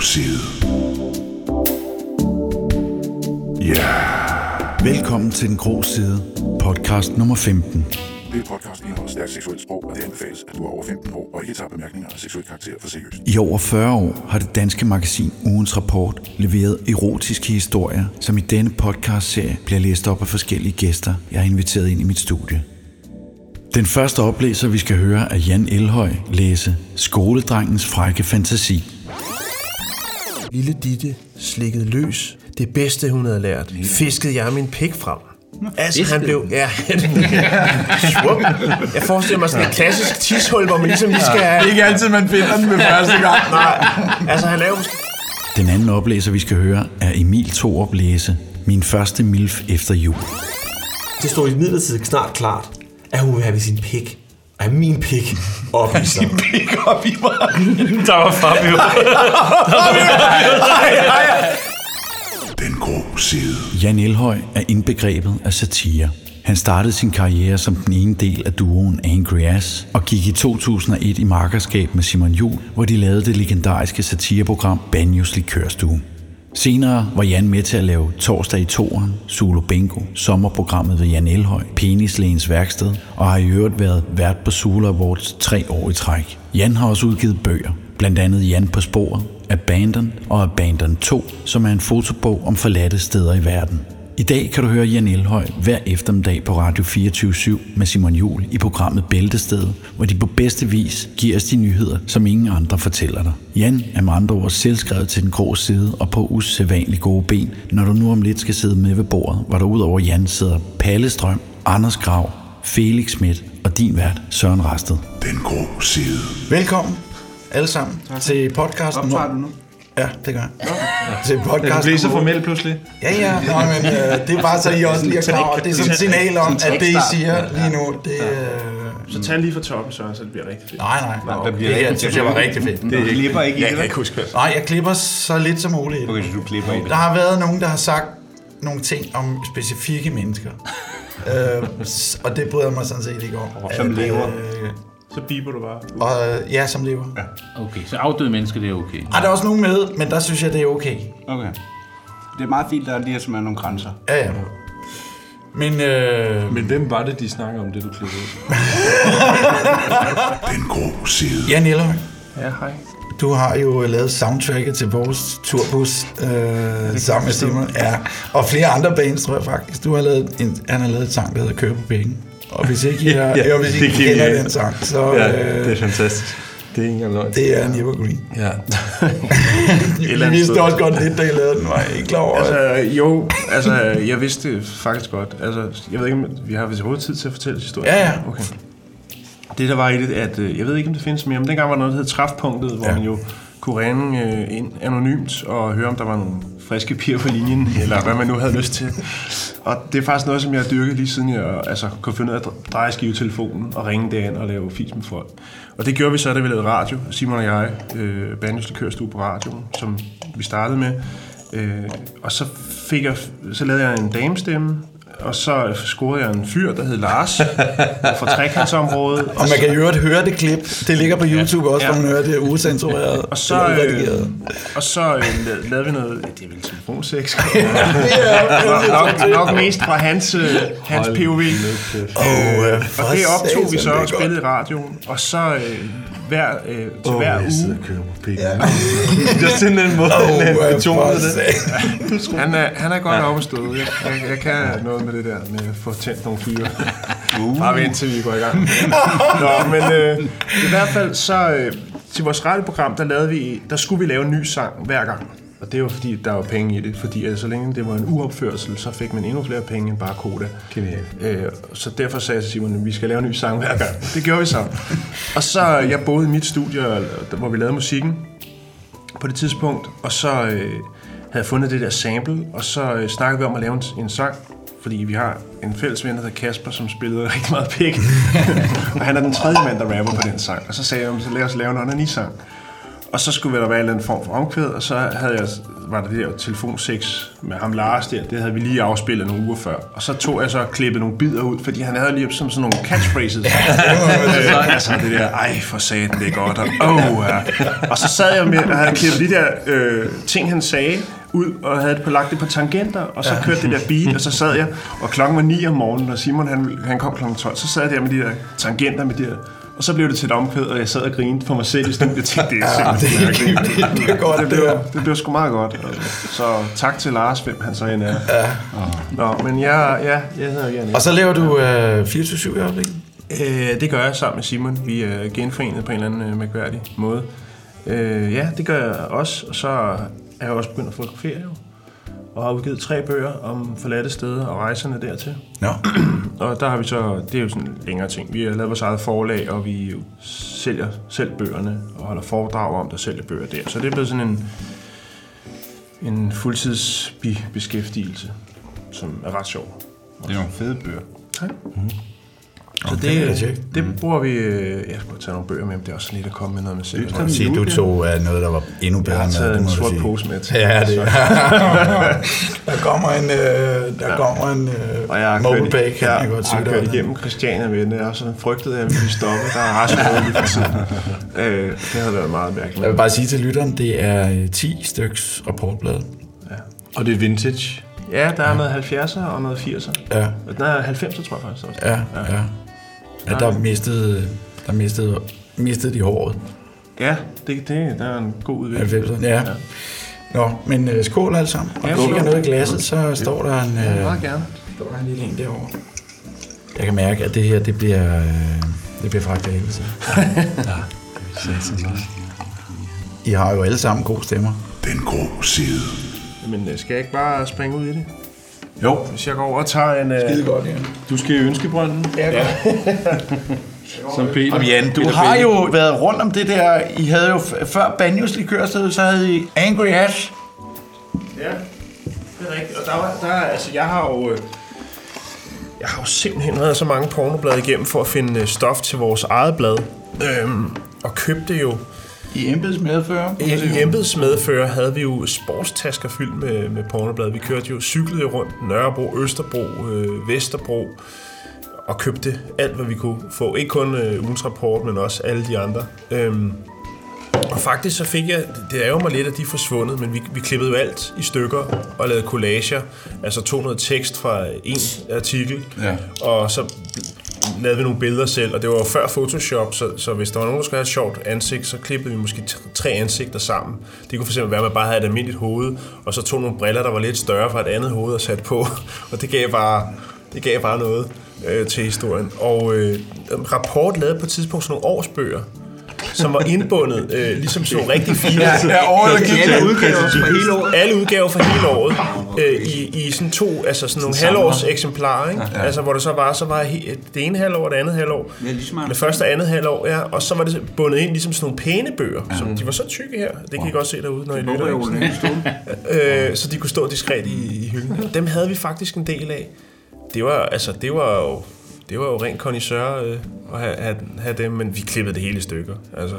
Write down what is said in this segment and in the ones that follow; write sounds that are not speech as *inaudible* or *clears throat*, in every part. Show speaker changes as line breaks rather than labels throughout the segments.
side. Ja. Velkommen til Den Grå Side, podcast nummer 15.
Det podcast indeholder stærkt seksuelt sprog, og det anbefales, at du er over 15 år og ikke tager bemærkninger af seksuel karakter for seriøst.
I over 40 år har det danske magasin Ugens Rapport leveret erotiske historier, som i denne podcast-serie bliver læst op af forskellige gæster, jeg har inviteret ind i mit studie. Den første oplæser, vi skal høre, er Jan Elhøj læse Skoledrengens frække fantasi.
Lille Ditte slikkede løs. Det bedste, hun havde lært. Fiskede jeg min pik frem. Altså, han blev... Ja, *laughs* Svup. Jeg forestiller mig sådan et klassisk tishul, hvor man ligesom lige skal...
Det er ikke altid, man finder den ved første gang. *laughs*
Nej, altså han er jo måske...
Den anden oplæser, vi skal høre, er Emil Thorup læse Min første milf efter jul.
Det stod i midlertid snart klart, at hun vil have sin pik. Have min pik op i sig.
Pik op i mig.
Der var Fabio. *laughs*
Den grå side. Jan Elhøj er indbegrebet af satire. Han startede sin karriere som den ene del af duoen Angry Ass og gik i 2001 i markerskab med Simon Jul, hvor de lavede det legendariske satireprogram Banjos Likørstue. Senere var Jan med til at lave Torsdag i Toren, Zulu Bingo, sommerprogrammet ved Jan Elhøj, Penislægens værksted og har i øvrigt været vært på Zulu Awards tre år i træk. Jan har også udgivet bøger, blandt andet Jan på sporet, Abandon og Abandon 2, som er en fotobog om forladte steder i verden. I dag kan du høre Jan Elhøj hver eftermiddag på Radio 24 med Simon Jul i programmet Bæltestedet, hvor de på bedste vis giver os de nyheder, som ingen andre fortæller dig. Jan er med andre ord selvskrevet til den grå side og på usædvanligt gode ben, når du nu om lidt skal sidde med ved bordet, hvor der ud over Jan sidder Palle Strøm, Anders Grav, Felix Schmidt og din vært Søren Rasted.
Den grå side.
Velkommen alle sammen til podcasten.
Optager du nu?
Ja, det gør jeg. Til
Jeg
podcasten.
blev så formel pludselig.
Ja, ja, Nå, men øh, det er bare så, I også lige er klar over. Det er sådan et signal om, at det, I siger lige nu, det øh,
Så tag lige fra toppen, Søren, så det bliver rigtig fedt.
Nej, nej.
der
Okay.
bliver
Det
rigtig-
synes jeg var rigtig fedt.
Det klipper ikke i
Jeg
det.
kan ikke huske, hvad
Nej, jeg klipper så lidt som muligt.
Okay, så du klipper i det.
Der har været nogen, der har sagt nogle ting om specifikke mennesker. *laughs* øh, og det bryder jeg mig sådan set ikke om.
Som lever.
Øh,
Så biber du bare.
og, øh, ja, som lever. Ja.
Okay, så afdøde mennesker, det er okay.
Ej, der er også nogen med, men der synes jeg, det er okay.
Okay. Det er meget fint, der er lige som er nogle grænser.
Ja, ja. Men, øh,
Men hvem var det, de snakker om det, du klippede? *laughs*
Den grå side.
Jan Elhøj,
Ja, hej.
du har jo lavet soundtracket til vores turbus øh, sammen med Simon. Ja, og flere andre bands, tror jeg faktisk. Du har lavet en, han har lavet en sang, der hedder Kør på penge. Og hvis ikke I, *laughs* har, ja, og hvis I
det
ikke
kan
kender
jeg.
den sang, så
Ja,
øh,
det er fantastisk. Det er ikke engang
det er en evergreen.
Ja. *laughs* Andet
vidste også godt lidt, da I lavede den, var jeg ikke klar over.
Altså, jo, altså, jeg vidste det faktisk godt. Altså, jeg ved ikke, om vi har hvis overhovedet tid til at fortælle historien.
Ja, ja.
Okay. Det, der var i det, at øh, jeg ved ikke, om det findes mere, men dengang var der noget, der hed Træfpunktet, hvor
ja.
man jo kunne ringe øh, ind anonymt og høre, om der var nogle friske piger på linjen, *laughs* eller hvad man nu havde lyst til. Og det er faktisk noget, som jeg har dyrket lige siden jeg altså, kunne finde ud af at dreje skivetelefonen og ringe derind og lave fis med folk. Og det gjorde vi så, da vi lavede radio, Simon og jeg, øh, Banjos Likørstue på radioen, som vi startede med. Øh, og så, fik jeg, så lavede jeg en damestemme, og så scorede jeg en fyr, der hed Lars, fra trekantsområdet.
Og man kan jo øvrigt høre det klip. Det ligger på YouTube også,
Ja.
hvor man hører det usensureret.
Og så, øh,
redigeret.
og så øh, la- lavede vi noget, det er vel telefonsex, *laughs*
Det er-
nok, nok mest fra hans, øh, hans POV.
Åh, øh,
Og det optog vi så og spillede i radioen, og så øh, hver, øh, til hver uge,
Det er sådan en måde,
godt.
han det.
han er, han er godt ja. oppe at stå. Jeg, jeg, jeg kan noget med det der med at få tændt nogle fyre. Uh. Bare vent til vi går i gang. Nå, men øh, i hvert fald så øh, til vores radioprogram, der, lavede vi, der skulle vi lave en ny sang hver gang. Og det var fordi, der var penge i det. Fordi altså, så længe det var en uopførsel, så fik man endnu flere penge end bare koda. Øh, så derfor sagde jeg til Simon, at vi skal lave en ny sang hver gang. Det gjorde vi så. Og så, jeg boede i mit studie, hvor vi lavede musikken på det tidspunkt, og så øh, havde jeg fundet det der sample, og så øh, snakkede vi om at lave en, en sang, fordi vi har en fælles ven, der hedder Kasper, som spillede rigtig meget pik. *laughs* og han er den tredje mand, der rapper på den sang. Og så sagde jeg, så lad os lave en onani-sang. Og så skulle der være en eller anden form for omkvæd, og så havde jeg, var der det der telefonseks med ham Lars der, det havde vi lige afspillet nogle uger før. Og så tog jeg så og klippede nogle bidder ud, fordi han havde lige som sådan nogle catchphrases. *laughs* øh, altså det der, ej for satan, det er godt, og, oh, ja. og så sad jeg med, og havde klippet de der øh, ting, han sagde, ud og havde det på, lagt det på tangenter, og så kørte det der beat, og så sad jeg, og klokken var 9 om morgenen, og Simon han, han kom klokken 12, så sad jeg der med de der tangenter, med de der og så blev det til et omkvæd, og jeg sad og grinede for mig selv i studiet. Jeg tænkte, det er simpelthen mærkeligt. det, det, godt, det, blev, det blev sgu meget godt. Så tak til Lars, hvem han så end er. Ja. Nå, men jeg, ja, jeg hedder Jan.
Og så laver du øh, 24-7 i øjeblikket?
Øh, det gør jeg sammen med Simon. Vi er genforenet på en eller anden øh, mærkværdig måde. Øh, ja, det gør jeg også. Og så er jeg også begyndt at fotografere jo og har udgivet tre bøger om forladte steder og rejserne dertil.
Ja. *clears throat*
og der har vi så, det er jo sådan en længere ting. Vi har lavet vores eget forlag, og vi sælger selv bøgerne, og holder foredrag om, der sælger bøger der. Så det er blevet sådan en, en fuldtidsbeskæftigelse, som er ret sjov.
Det er nogle fede bøger.
Tak. Mm-hmm. Så det, det, det bruger vi... øh, Jeg skulle tage nogle bøger med, men det er også lidt at komme med noget med selv.
Jeg sige, du tog uh, noget, der var endnu bedre
Jeg har taget
det
en sort pose med til.
Ja, det *laughs* Der kommer en, øh, der kommer en
Og jeg har
øh,
kørt,
bag, kan
jeg,
jeg godt
jeg
sige
har kørt
det.
igennem Christiania med den, og så frygtede jeg, at vi ville stoppe. Der er af lige for tiden. *laughs* Øh, det havde været meget mærkeligt.
Jeg vil bare sige til lytteren, det er øh, 10 styks rapportblad.
Og det er vintage.
Ja, der er noget 70'er og noget 80'er.
Ja,
Den er 90'er, tror jeg faktisk. Også.
ja, ja. Ja, der mistede, der mistede, mistede de håret.
Ja, det, det, der er en god udvikling.
90'erne, ja. Nå, men øh, skål alle sammen. Og
Ja,
kigger ned i glasset, så står der en,
Ja,
øh,
meget gerne.
står der en lille en derovre. Jeg kan mærke, at det her, det bliver, øh, det bliver fragt af helvede til. *laughs* I har jo alle sammen gode stemmer.
Den grå side.
Men øh, skal jeg ikke bare springe ud i det?
Jo,
Hvis jeg går over og tager en... Øh,
godt, ja.
du skal i ønskebrønden.
ja. *laughs*
Som Peter.
Jamen Jan, du
Peter
har
Belli.
jo været rundt om det der, I havde jo før Banyos likørsted, så havde I Angry Ash.
Ja, det er rigtigt. Og der, var, der, altså, jeg har jo... Øh, jeg har jo simpelthen været så mange pornoblade igennem for at finde øh, stof til vores eget blad. Øhm, og købte jo...
I embedsmedfører.
I, embedsmedfører havde vi jo sportstasker fyldt med, med pornoblade. Vi kørte jo, cyklede rundt Nørrebro, Østerbro, øh, Vesterbro og købte alt, hvad vi kunne få. Ikke kun øh, ugens rapport, men også alle de andre. Øhm, og faktisk så fik jeg, det er jo mig lidt, at de er forsvundet, men vi, vi klippede jo alt i stykker og lavede collager. Altså tog noget tekst fra en artikel,
Ja.
og så lavede vi nogle billeder selv, og det var jo før Photoshop, så, så hvis der var nogen, der skulle have et sjovt ansigt, så klippede vi måske tre ansigter sammen. Det kunne fx være, at man bare havde et almindeligt hoved, og så tog nogle briller, der var lidt større fra et andet hoved og satte på, *laughs* og det gav bare, det gav bare noget øh, til historien. Og øh, rapport lavede på et tidspunkt sådan nogle årsbøger, som var indbundet, øh, ligesom så rigtig fine. Ja,
ja, året, der gik
alle udgaver fra hele året. Alle udgaver fra hele året. Øh, i, I sådan to, altså sådan nogle halvårs eksemplarer, ikke? Ja. Altså hvor det så var, så var det ene halvår og det andet halvår.
Ja, ligesom
det første og andet halvår, ja. Og så var det bundet ind ligesom sådan nogle pæne bøger. Ja. Som, de var så tykke her. Det kan I godt se derude, når I lytter. *laughs* øh, så de kunne stå diskret i, i hylden. Dem havde vi faktisk en del af. Det var, altså, det var jo, det var jo rent connoisseur øh, at have, have, have dem, men vi klippede det hele i stykker. Altså.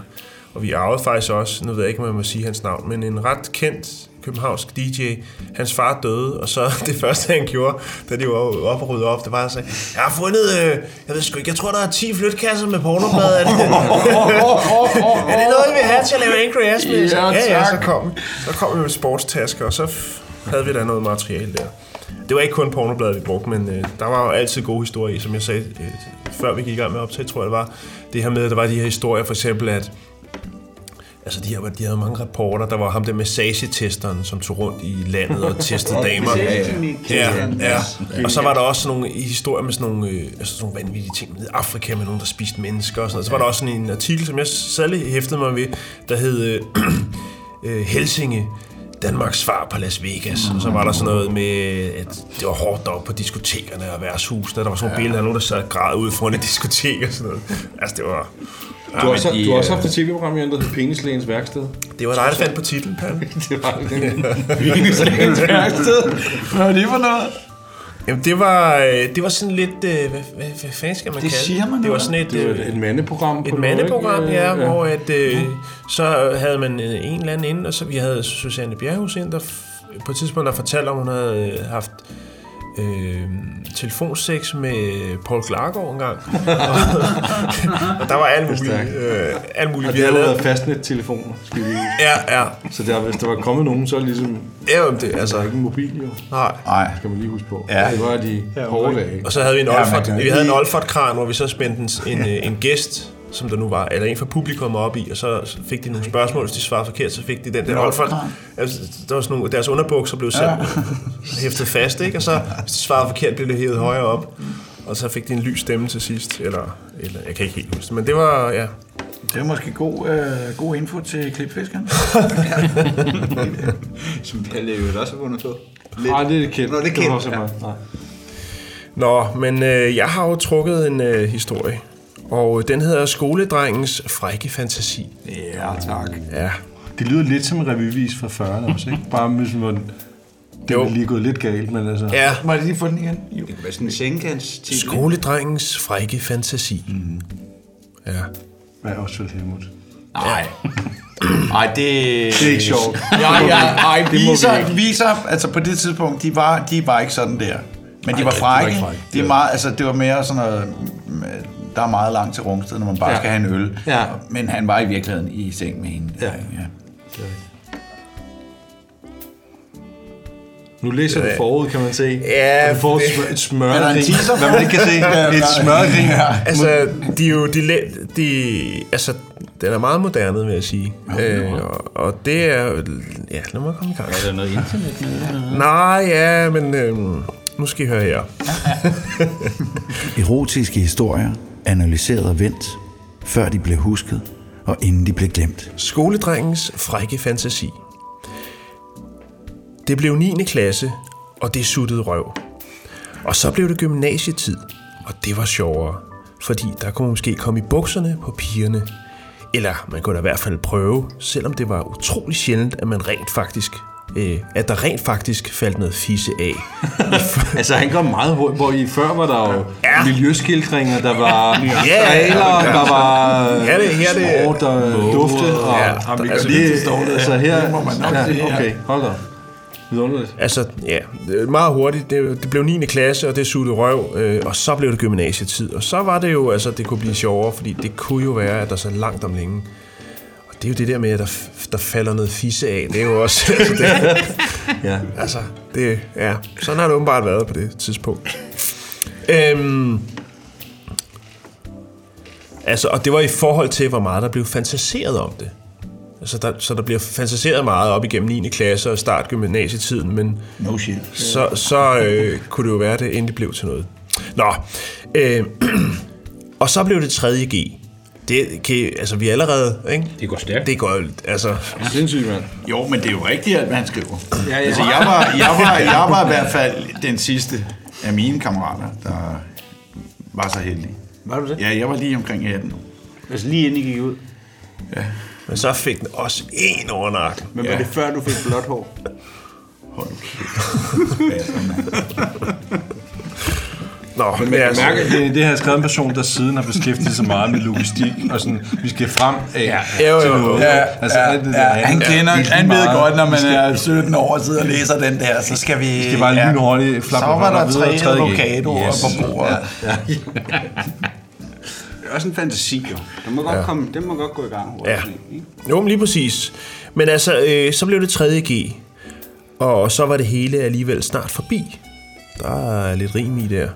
Og vi arvede faktisk også, nu ved jeg ikke, om jeg må sige hans navn, men en ret kendt københavnsk DJ, hans far døde, og så *laughs* det første, han gjorde, da de var op og rydde op, det var, at sagde, jeg har fundet, øh, jeg ved sgu ikke, jeg tror, der er 10 flytkasser med pornoblad. *laughs* Er det, er det noget, I vil have til at lave Angry Ass med?
Ja,
ja, ja, så kom, så kom vi med sportstasker, og så havde vi da noget materiale der. Det var ikke kun pornobladet, vi brugte, men øh, der var jo altid gode historier i, som jeg sagde, øh, før vi gik i gang med at optage, tror jeg det var. Det her med, at der var de her historier, for eksempel, at Altså, de, her, de havde mange rapporter. Der var ham der massage-testeren, som tog rundt i landet og testede *laughs* damer. Ja, ja. Og så var der også nogle historier med sådan nogle, øh, altså sådan nogle vanvittige ting med Afrika, med nogen, der spiste mennesker og sådan noget. Så var der også sådan en artikel, som jeg særlig hæftede mig ved, der hed øh, *clears throat* øh, Helsinge, Danmarks svar på Las Vegas. Og så var der sådan noget med, at det var hårdt deroppe på diskotekerne og værtshusene. Der var sådan nogle billeder af nogen, der sad og græd ud foran et diskotek og sådan noget. Altså, det var...
Du har, også,
de,
du har også
øh,
haft et tv-program, der hedder Penislægens værksted.
Det var dig, der fandt på titlen, Palle. *laughs*
Det var det.
Hvad er det for noget?
Jamen, det var, øh, det var sådan lidt... Øh, hvad, hvad, hvad fanden skal man
Det
kalde
siger man
Det var
noget.
sådan et...
Det var
øh,
et mandeprogram. på
et
noget,
mandeprogram,
ikke?
ja, hvor at, øh, så havde man en eller anden inde, og så vi havde Susanne Bjerghus ind, der på et tidspunkt der fortalte om, hun havde haft øh, telefonsex med Paul Klargaard engang. *laughs* og der var alt muligt. Øh, alt muligt.
Og
Vi
det har
havde lavet,
fastnet-telefon, skal vi
ja, ja.
Så der, hvis der var kommet nogen, så ligesom...
Ja, jamen det,
Altså
altså,
ikke en mobil, jo.
nej.
Nej.
Skal man lige huske på.
Ja.
Det var de hårde dage.
Og så havde vi en Olfert, vi havde en Olfert-kran, hvor vi så spændte en, en, *laughs* en gæst, som der nu var, eller en fra publikum op i, og så fik de nogle spørgsmål, hvis de svarede forkert, så fik de den der Olfert. Altså, der var sådan nogle, deres underbukser blev selv *laughs* hæftet fast, ikke? Og så, hvis de svarede forkert, blev det hævet højere op. Og så fik de en lys stemme til sidst, eller, eller jeg kan ikke helt huske det, men det var, ja,
Det er måske god, øh, god info til klipfiskeren. *laughs*
Som Palle jo også har vundet på.
Nej, det er det kendt.
Nå, det er kendt,
var så
ja.
Nå, men øh, jeg har jo trukket en øh, historie, og den hedder Skoledrengens frække fantasi.
Ja, tak.
Ja,
Det lyder lidt som en revyvis fra 40'erne også, ikke? Bare hvis man... Det
Jo.
er lige gået lidt galt, men altså...
ja
Må jeg lige få den igen?
Det kan være sådan en sengekants titel.
Skoledrengens frække fantasi. Mm. Ja.
Hvad er Osvald Helmut?
Nej. Nej, det...
Det er ikke sjovt.
Ja, ja, ej, viser, viser, altså på det tidspunkt, de var, de var ikke sådan der. Men de var
de var
frække.
ikke frække.
De er meget, altså, det var mere sådan noget, der er meget langt til Rungsted, når man bare
Ja.
skal have en øl.
Ja.
Men han var i virkeligheden i seng med hende.
Ja.
ja.
Nu læser du forud, kan man se.
Ja,
du får et,
det-
smør, et smør
Er der en teaser?
hvad man ikke kan se. Et smørgrin.
Altså, de er jo... De, de, altså, den er meget moderne, vil jeg sige. Øh, og, og det er... Ja, lad mig komme i gang.
Er der noget internet med?
Nej, ja, men... Øh, nu skal I høre her. *laughs*
Erotiske historier, analyseret og vendt, før de blev husket, og inden de blev glemt.
Skoledrengens frække fantasi. Det blev 9. klasse, og det suttede røv. Og så blev det gymnasietid, og det var sjovere. Fordi der kunne man måske komme i bukserne på pigerne. Eller man kunne da i hvert fald prøve, selvom det var utrolig sjældent, at man rent faktisk øh, at der rent faktisk faldt noget fisse af. *laughs*
Altså, han kom meget hurtigt, hvor i før var der jo
Ja.
miljøskildringer, der var
Ja.
regler, der var
Ja, det- her er det-
sport og dufte. Og,
Ja,
ja,
der-
altså,
altså,
det, altså her,
må man nok
ja,
ja.
okay, hold da. Vidunderligt.
Altså, ja, er meget hurtigt. Det, det blev 9. klasse, og det suttede røv, øh, og så blev det gymnasietid. Og så var det jo, altså, det kunne blive sjovere, fordi det kunne jo være, at der så langt om længe. Det er jo det der med, at der, der falder noget fisse af. Det er jo også... *laughs* altså, det,
Ja.
altså, det, ja, sådan har det åbenbart været på det tidspunkt. Øhm, altså, og det var i forhold til, hvor meget der blev fantaseret om det. Altså, der, så der bliver fantaseret meget op igennem 9. klasse og start gymnasietiden, men
No shit.
så, så øh, kunne det jo være, at det endelig blev til noget. Nå, øh, *clears throat* og så blev det 3. G. Det kan, altså, vi er allerede, ikke?
Det går stærkt.
Det går, altså,
Sindssygt, mand.
Jo, men det er jo rigtigt, at han skriver.
Ja, ja.
Altså, jeg var, jeg, var, jeg var i hvert fald den sidste af mine kammerater, der var så heldig.
Var du det?
Ja, jeg var lige omkring 18 år.
Altså lige inden I gik ud.
men så fik den også en over nakken.
Men var det før, du fik blåt hår?
Hold nu kæft.
Nå, men
Jeg
altså,
mærker, det, det har jeg skrevet en person, der siden har beskæftiget sig meget med logistik, og sådan, vi skal frem af ja.
Jo, jo,
til
jo.
noget.
Ja,
altså,
ja,
det der,
ja, han kender,
er
han ved godt, når man
skal-
er 17 år og sidder og læser den der, så skal vi...
Vi skal bare
ja.
lynhurtigt flappe
Så var der tre avocadoer
Yes.
på bordet. Ja.
Det er også en fantasi, jo. Den må godt, ja. komme, den må godt gå i gang hurtigt.
Ja.
ikke?
jo, men lige præcis. Men altså, øh, så blev det 3. G. Og så var det hele alligevel snart forbi. Der er lidt rim i der.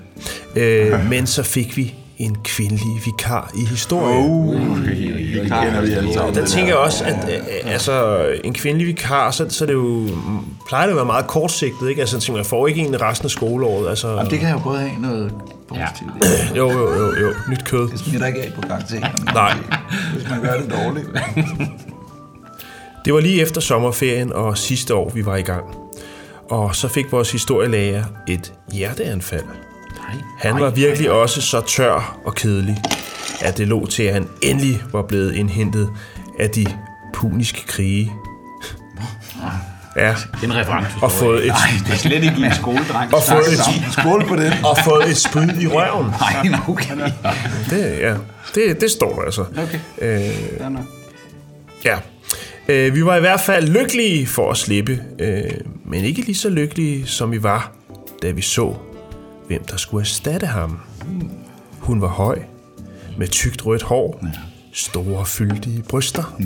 Øh, men så fik vi en kvindelig vikar i historien.
Det kender vi alle sammen.
Der tænker jeg også, at øh, altså, en kvindelig vikar, så, så er det jo, plejer det at være meget kortsigtet, ikke? Altså, tænker, jeg får ikke en resten af skoleåret. Altså,
Jamen, det kan jo både have noget positivt. Ja. *clears throat*
jo, jo, jo, jo, nyt kød.
Det smitter ikke af på karaktererne.
Nej.
Hvis man gør det dårligt.
Det var lige efter sommerferien og sidste år, vi var i gang. Og så fik vores historielærer et hjerteanfald. Han var virkelig også så tør og kedelig, at det lå til, at han endelig var blevet indhentet af de puniske krige. Ja,
en reference.
og fået et,
Det er slet ikke en skoledreng.
og fået et,
Skål på den.
og fået et spyd i røven.
Nej, okay.
Det, ja, det, det står der altså.
Okay.
Øh.
Ja.
Øh, vi var i hvert fald lykkelige for at slippe, øh, men ikke lige så lykkelige, som vi var, da vi så, hvem der skulle erstatte ham. Hun var høj, med tykt rødt hår, store fyldige bryster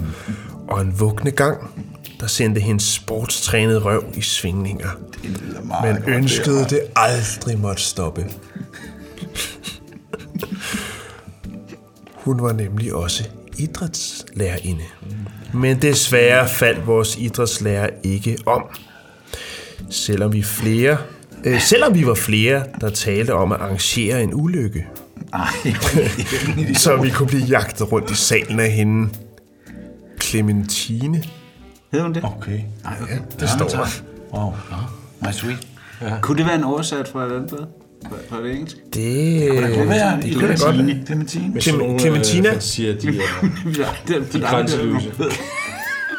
og en vugne gang, der sendte hendes sportstrænede røv i svingninger. Men ønskede det aldrig måtte stoppe. Hun var nemlig også idrætslærerinde. Men desværre faldt vores idrætslærer ikke om. Selvom vi flere, øh, selvom vi var flere, der talte om at arrangere en ulykke. *laughs* så vi kunne blive jagtet rundt i salen af hende. Clementine.
Hed hun det?
Okay.
Nej, okay.
Det står der.
Wow. My sweet.
Kunne det være en oversat fra et andet blad? Fra det engelsk?
Det,
kunne være
det kunne da godt være.
Clementine.
Clem- Clementina?
øh, siger, de er *laughs*
Ja, det,
de grænseløse.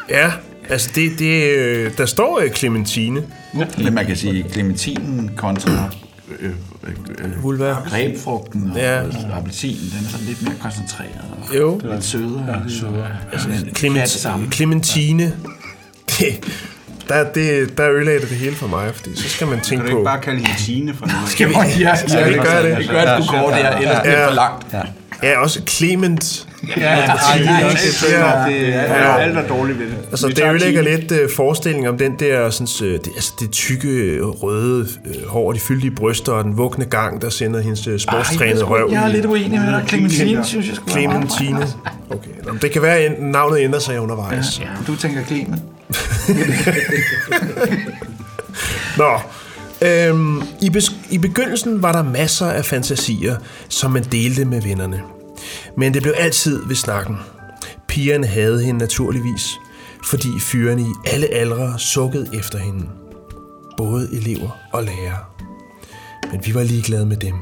Ja, altså det, det, øh, der står øh, Clementine.
Men man kan sige, clementinen kontra øh, øh, øh,
Vulva.
grebfrugten og
Ja.
ja. appelsinen, den er sådan lidt mere koncentreret. og
Jo.
Lidt sødere. Ja, sødere. Altså,
Clement, Clementine. Det, der, det, der ødelagde det det hele for mig, fordi så skal man
Kan
tænke
du ikke
på...
bare kalde hende Tine fra noget?
Skal vi, ja, ja, det gør det.
Det gør, at du går der, ellers bliver det for langt. Ja.
Ja, også Clement.
Ja, er
Ja.
det er
Ja.
alt er dårligt ved det.
Altså, det ødelægger lidt uh, forestillingen om den der sådan, uh, det, altså, det tykke, øh, røde uh, hår, de fyldige bryster og den vugne gang, der sender hendes uh, sportstrænede røv.
Jeg er lidt uenig med dig. Clementine, synes jeg skulle
Clementine. Okay. Nå, men det kan være, at navnet ændrer sig undervejs.
Ja, du tænker Clement. *laughs*
Nå, øhm, i, bes- i begyndelsen var der masser af fantasier, som man delte med vennerne. Men det blev altid ved snakken. Pigerne havde hende naturligvis, fordi fyrene i alle aldre sukkede efter hende. Både elever og lærere. Men vi var ligeglade med dem.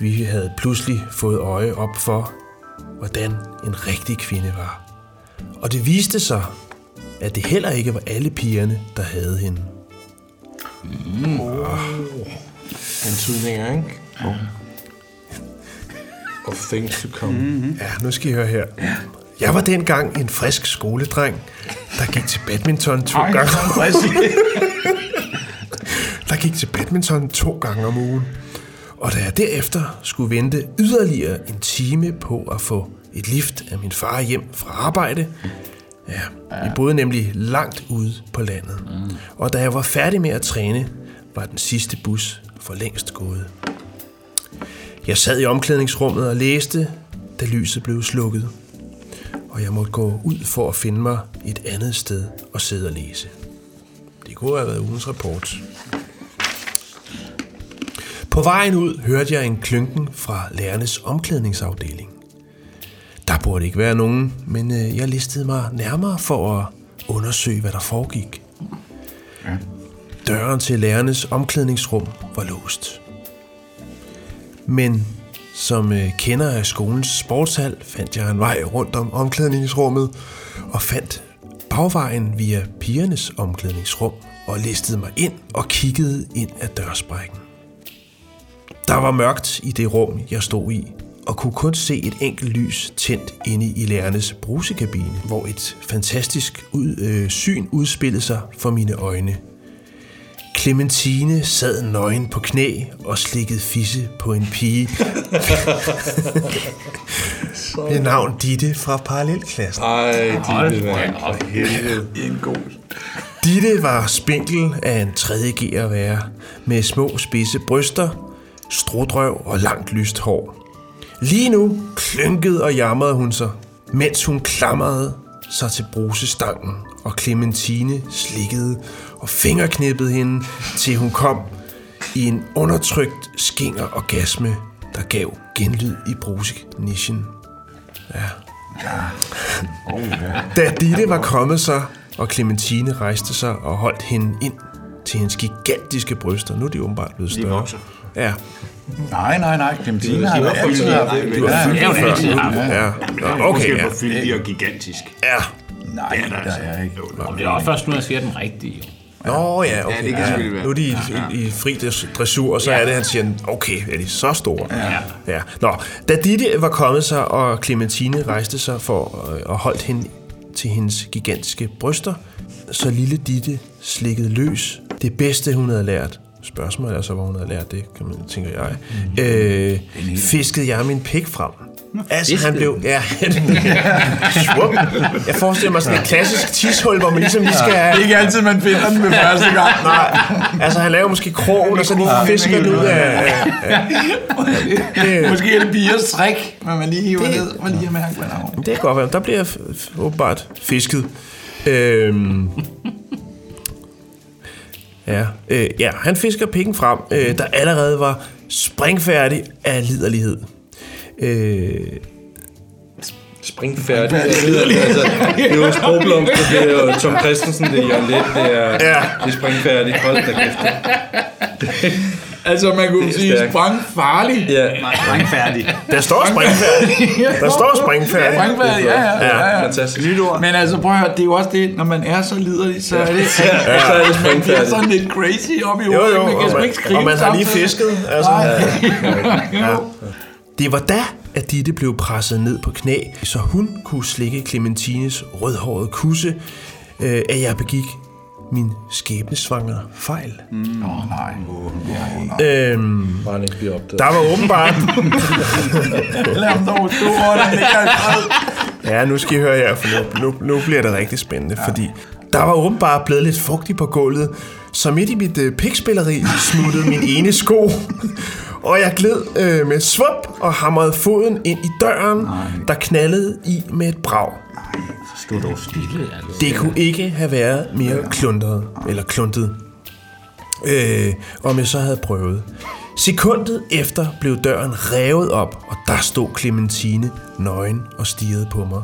Vi havde pludselig fået øje op for, hvordan en rigtig kvinde var. Og det viste sig, at det heller ikke var alle pigerne, der havde hende.
Antydninger, ikke? Of things to come. Mm-hmm.
Ja, nu skal I høre her. Jeg var dengang en frisk skoledreng, der gik til badminton to gange. der gik til badminton to gange om ugen. Og da jeg derefter skulle vente yderligere en time på at få et lift af min far hjem fra arbejde, ja, vi boede nemlig langt ude på landet. Og da jeg var færdig med at træne, var den sidste bus for længst gået. Jeg sad i omklædningsrummet og læste, da lyset blev slukket. Og jeg måtte gå ud for at finde mig et andet sted og sidde og læse. Det kunne have været ugens rapport. På vejen ud hørte jeg en klynken fra lærernes omklædningsafdeling. Der burde ikke være nogen, men øh, jeg listede mig nærmere for at undersøge, hvad der foregik. Døren til lærernes omklædningsrum var låst. Men som øh, kender af skolens sportshal, fandt jeg en vej rundt om omklædningsrummet og fandt bagvejen via pigernes omklædningsrum og listede mig ind og kiggede ind ad dørsprækken. Der var mørkt i det rum, jeg stod i, og kunne kun se et enkelt lys tændt inde i lærernes brusekabine, hvor et fantastisk ud, øh, syn udspillede sig for mine øjne. Clementine sad nøgen på knæ og slikkede fisse på en pige. *laughs* Med navn Ditte fra parallelklassen.
Ej, de vil være.
En god.
Ditte var spinkel af en tredje G at være, med små spidse bryster, strudrøv og langt lyst hår. Lige nu klynkede og jamrede hun sig, mens hun klamrede sig til brusestangen, og Clementine slikkede og fingerknippede hende, til hun kom i en undertrykt skinger orgasme, der gav genlyd i bruseknischen. Da Ditte var kommet sig, og Clementine rejste sig og holdt hende ind til hendes gigantiske bryster. Nu er de åbenbart blevet større.
vokser.
Ja,
Nej, nej, nej. Clementine har jo altid haft Ja, ja,
er jo altid haft.
ja. Okay,
Måske
ja.
på fyldig og gigantisk.
ja.
Nej, der er ikke.
Det er også først nu, jeg siger den rigtige. jo.
Nå ja, okay.
Ja, det kan selvfølgelig være.
Nu er de i, i, i fri dressur, og så er det, han siger, okay, er de så store? Ja. ja. Nå, da Ditte var kommet sig, og Clementine rejste sig for øh, og holdt hende til til hendes gigantiske bryster, så lille Ditte slikkede løs. Det bedste, hun havde lært. Spørgsmålet er så, hvor hun havde lært det, kan man, tænker jeg. Mm. Øh, fiskede jeg min pik frem. Altså, han blev... Ja, Svup. jeg forestiller mig sådan et klassisk tishul, hvor man ligesom lige skal...
Det er ikke altid, man finder den med første gang.
Nej, altså han laver måske krogen, og så lige fisker den ud af... af,
af Måske er det biers strik, men man lige hiver det, ned og lige mærke, hvad der
det kan godt være. Der bliver f- f- åbenbart fisket. Øhm, ja, øh, ja, han fisker pikken frem, øh, der allerede var springfærdig af liderlighed. Øh,
springfærdig. altså, det er jo sprogblomster, det er jo Tom Christensen, det er Jørgen Let, det er, ja. det er springfærdig. Hold da kæft.
Altså, man kunne sige sprængfarlig.
Ja,
Sprængfærdig.
der står springfærdig. Der står springfærdig.
Sprængfarlig, ja, ja. ja, ja.
fantastisk.
Nyt ord.
Men altså, prøv at høre, det er jo også det, når man er så liderlig, så er det,
Ja, så er det
man bliver sådan lidt crazy op i
Jo,
hovedet.
jo,
man kan
og man,
ikke skrive
og man har lige fisket. Altså.
Nej. *laughs* Jo.
Det var da, at Ditte blev presset ned på knæ, så hun kunne slikke Clementines rødhårede kusse, øh, at jeg begik min skæbnesvanger fejl. Mm.
Åh, nej.
Øhm,
Bare han ikke bliver opdaget.
der var åbenbart... *laughs*
Lad ham dog stå, fred.
Ja, nu skal I høre her, for nu, nu, nu bliver det rigtig spændende, ja. fordi der var åbenbart blevet lidt fugtigt på gulvet, så midt i mit øh, pikspilleri smuttede min ene sko, *laughs* og jeg gled øh, med svup og hamrede foden ind i døren, Nej. der knaldede i med et brag.
Stod dog stille, altså.
Det kunne ikke have været mere kluntet, eller kluntet, øh, om jeg så havde prøvet. Sekundet efter blev døren revet op, og der stod Clementine nøgen og stirrede på mig.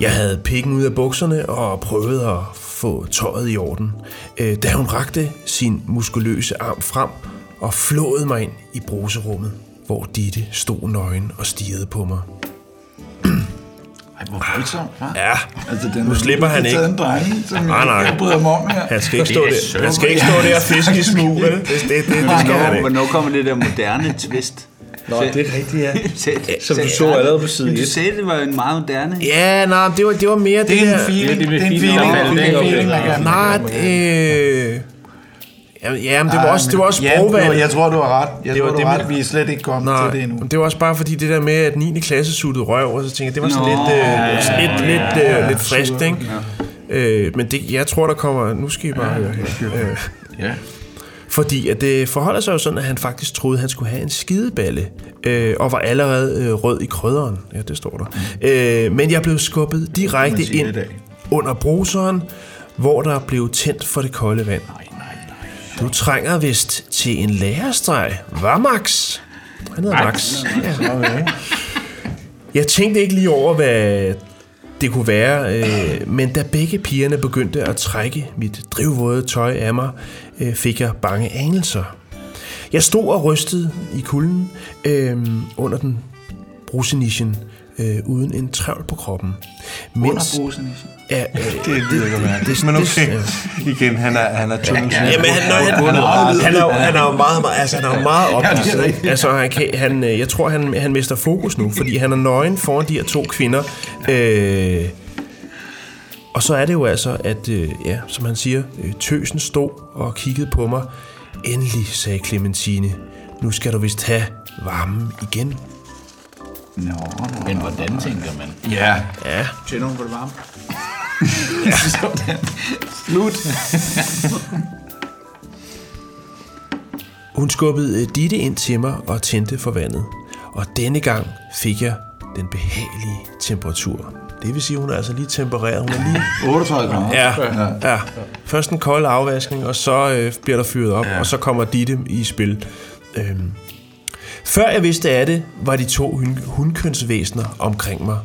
Jeg havde pikken ud af bukserne og prøvede at få tøjet i orden, øh, da hun rakte sin muskuløse arm frem og flåede mig ind i bruserummet, hvor Ditte stod nøgen og stirrede på mig.
Ej, hvor voldsomt, hva'?
Ja,
Altså, den
Nu
er
slipper han ikke.
taget en drejning, som
Nej, nej.
jeg bryder mig om her.
han skal ikke
Det
stå
er
der, han skal ikke stå der og fiske i smug, vel? Det, det, det, det skal han ikke.
Hvornår kommer det der moderne twist?
Nå, det er rigtigt, ja. *laughs*
Sæt-
Som du så allerede på side
Men Du
1.
sagde, det var en meget moderne.
Ja, nej, det var, det var mere det,
Det er
der...
en feeling.
det
Det
er
en feeling. Det er
det
en feeling, man kan.
Nej, øh... Jamen, ja, men det var også, det var også
Ja, du-
sprogvalg.
Jeg tror, du har ret. Jeg
Det var
tror, du
det
har ret. Vi er slet ikke kommet
Nej,
til det endnu.
det var også bare fordi det der med, at 9. klasse suttede røv, og så tænkte jeg, det var sådan
Nå,
lidt,
ja,
øh, sådan lidt, lidt, øh, lidt frisk, ikke? Øh, men det, jeg tror, der kommer... Nu skal I bare høre her. Øh,
Ja.
Fordi at det forholder sig jo sådan, at han faktisk troede, at han skulle have en skideballe, øh, og var allerede øh, rød i krydderen. Ja, det står der. Mm. Øh, men jeg blev skubbet direkte ind under bruseren, hvor der blev tændt for det kolde vand. Du trænger vist til en lærerstreg, var Max? Han hedder Max. Ja. Jeg tænkte ikke lige over, hvad det kunne være, øh, men da begge pigerne begyndte at trække mit drivvåde tøj af mig, øh, fik jeg bange anelser. Jeg stod og rystede i kulden øh, under den brusenischen, øh, uden en trævl på kroppen. Mens,
brusen,
ja, øh, *laughs*
Det lyder ikke mærke.
det-
Men
det-
okay, igen, han er, han er tunnel.
Ja, men han, han, han, han, er, han er jo meget, meget, altså, han er meget ophidset, ikke? Altså, han kan, han, øh, jeg tror, han, han mister fokus nu, fordi han er nøgen foran de her to kvinder. Øh, og så er det jo altså, at, øh, ja, som han siger, øh, tøsen stod og kiggede på mig. Endelig, sagde Clementine, nu skal du vist have varmen igen.
Nå,
Men hvordan tænker man?
ja.
Ja,
Tjener hun på det varme? *laughs*
Slut.
Hun skubbede øh, Ditte ind til mig og tændte for vandet. Og denne gang fik jeg den behagelige temperatur. Det vil sige, at hun er altså lige tempereret. Hun er lige *laughs*
38 grader.
Ja, ja. Først en kold afvaskning, og så øh, bliver der fyret op, ja. og så kommer Ditte i spil. Øhm. Før jeg vidste af det, var de to hun- hundkønsvæsener omkring mig.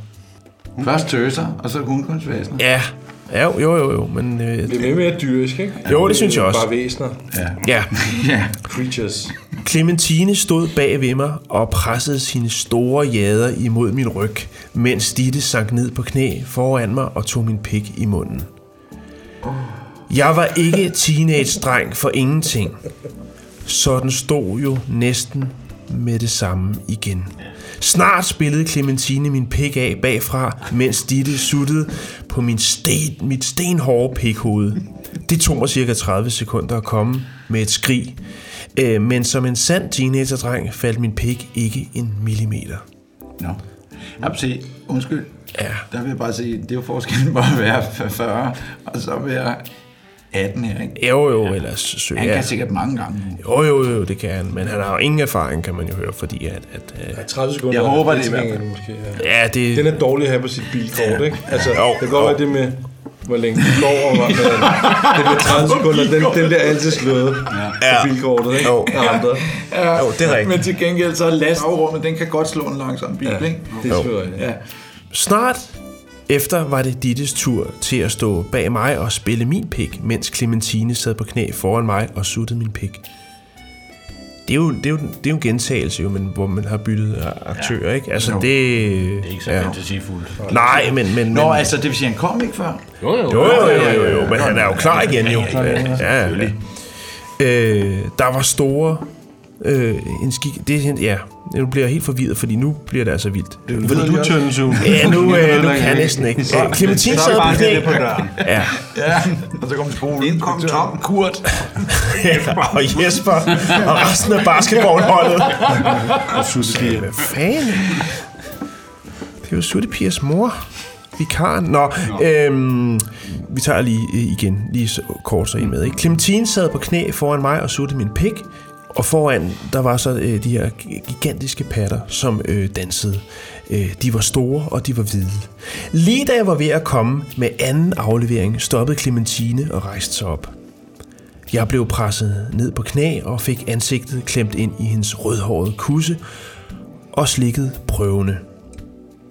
Først tøser, og så hundkunstvæsener.
Ja, ja jo, jo, jo, jo men... Øh,
Det er mere mere dyrisk, ikke?
Jo, det synes jeg også.
Bare væsener.
ja. *laughs*
Ja.
Creatures.
Clementine stod bag ved mig og pressede sine store jader imod min ryg, mens Ditte sank ned på knæ foran mig og tog min pik i munden. Jeg var ikke teenage-dreng for ingenting. Så den stod jo næsten med det samme igen. Snart spillede Clementine min pik af bagfra, mens Ditte suttede på min sten, mit stenhårde pikhoved. Det tog mig cirka 30 sekunder at komme med et skrig, øh, men som en sand teenagerdreng faldt min pik ikke en millimeter.
Nå. Jeg se, undskyld.
Ja.
Der vil jeg bare sige, det er jo forskellen på at være 40 og så være 18 her, ikke?
Jo, jo, ja. ellers søger
Han kan sikkert mange gange.
Jo, jo, jo, det kan han, men han har jo ingen erfaring, kan man jo høre, fordi at... at
ja, 30 sekunder.
Jeg håber det i hvert fald.
Måske,
ja. ja, det...
Den er dårlig at have på sit bilkort, ja. ikke? Altså, jo, det kan godt være det med hvor længe det går, og *laughs* det med 30 sekunder, den, den bliver altid slået ja. på bilkortet, ikke? Jo,
ja.
andre.
Ja. Jo, det er rigtigt.
Men til gengæld så er lastrummet, den kan godt slå en langsom bil, ja. ikke?
Det slår jeg. Ja.
Snart efter var det Dittes tur til at stå bag mig og spille min pik, mens Clementine sad på knæ foran mig og suttede min pik. Det er jo, det er jo, det er jo en gentagelse, jo, men, hvor man har byttet aktører, ja. ikke? Altså, det,
det er ikke så ja. fantasifuldt.
Nej, men... men
Nå, men, altså, det vil sige, han kom ikke før?
Jo, jo, jo, jo, jo, jo, jo men han er jo klar igen, jo. Ja, ja, ja. Øh, der var store øh, en skik... Det, ja, nu bliver jeg helt forvirret, fordi nu bliver det altså vildt.
Det fordi du tønder zoom.
Ja, nu, *laughs* øh, nu kan jeg næsten ikke.
Så,
Clementine
sad på knæ. på døren. *laughs*
Ja.
ja. Og så kom skolen. Ind kom Tom, Kurt. *laughs*
ja, og Jesper. Og resten af basketballholdet.
og Sutte
Hvad fanden? Det er jo Sutte Piers mor. Vikaren. Nå, Nå. Øhm, vi tager lige igen, lige så kort så en med. Ikke? Clementine sad på knæ foran mig og suttede min pik. Og foran, der var så øh, de her gigantiske patter, som øh, dansede. Øh, de var store, og de var hvide. Lige da jeg var ved at komme med anden aflevering, stoppede Clementine og rejste sig op. Jeg blev presset ned på knæ og fik ansigtet klemt ind i hendes rødhårede kusse og slikket prøvende.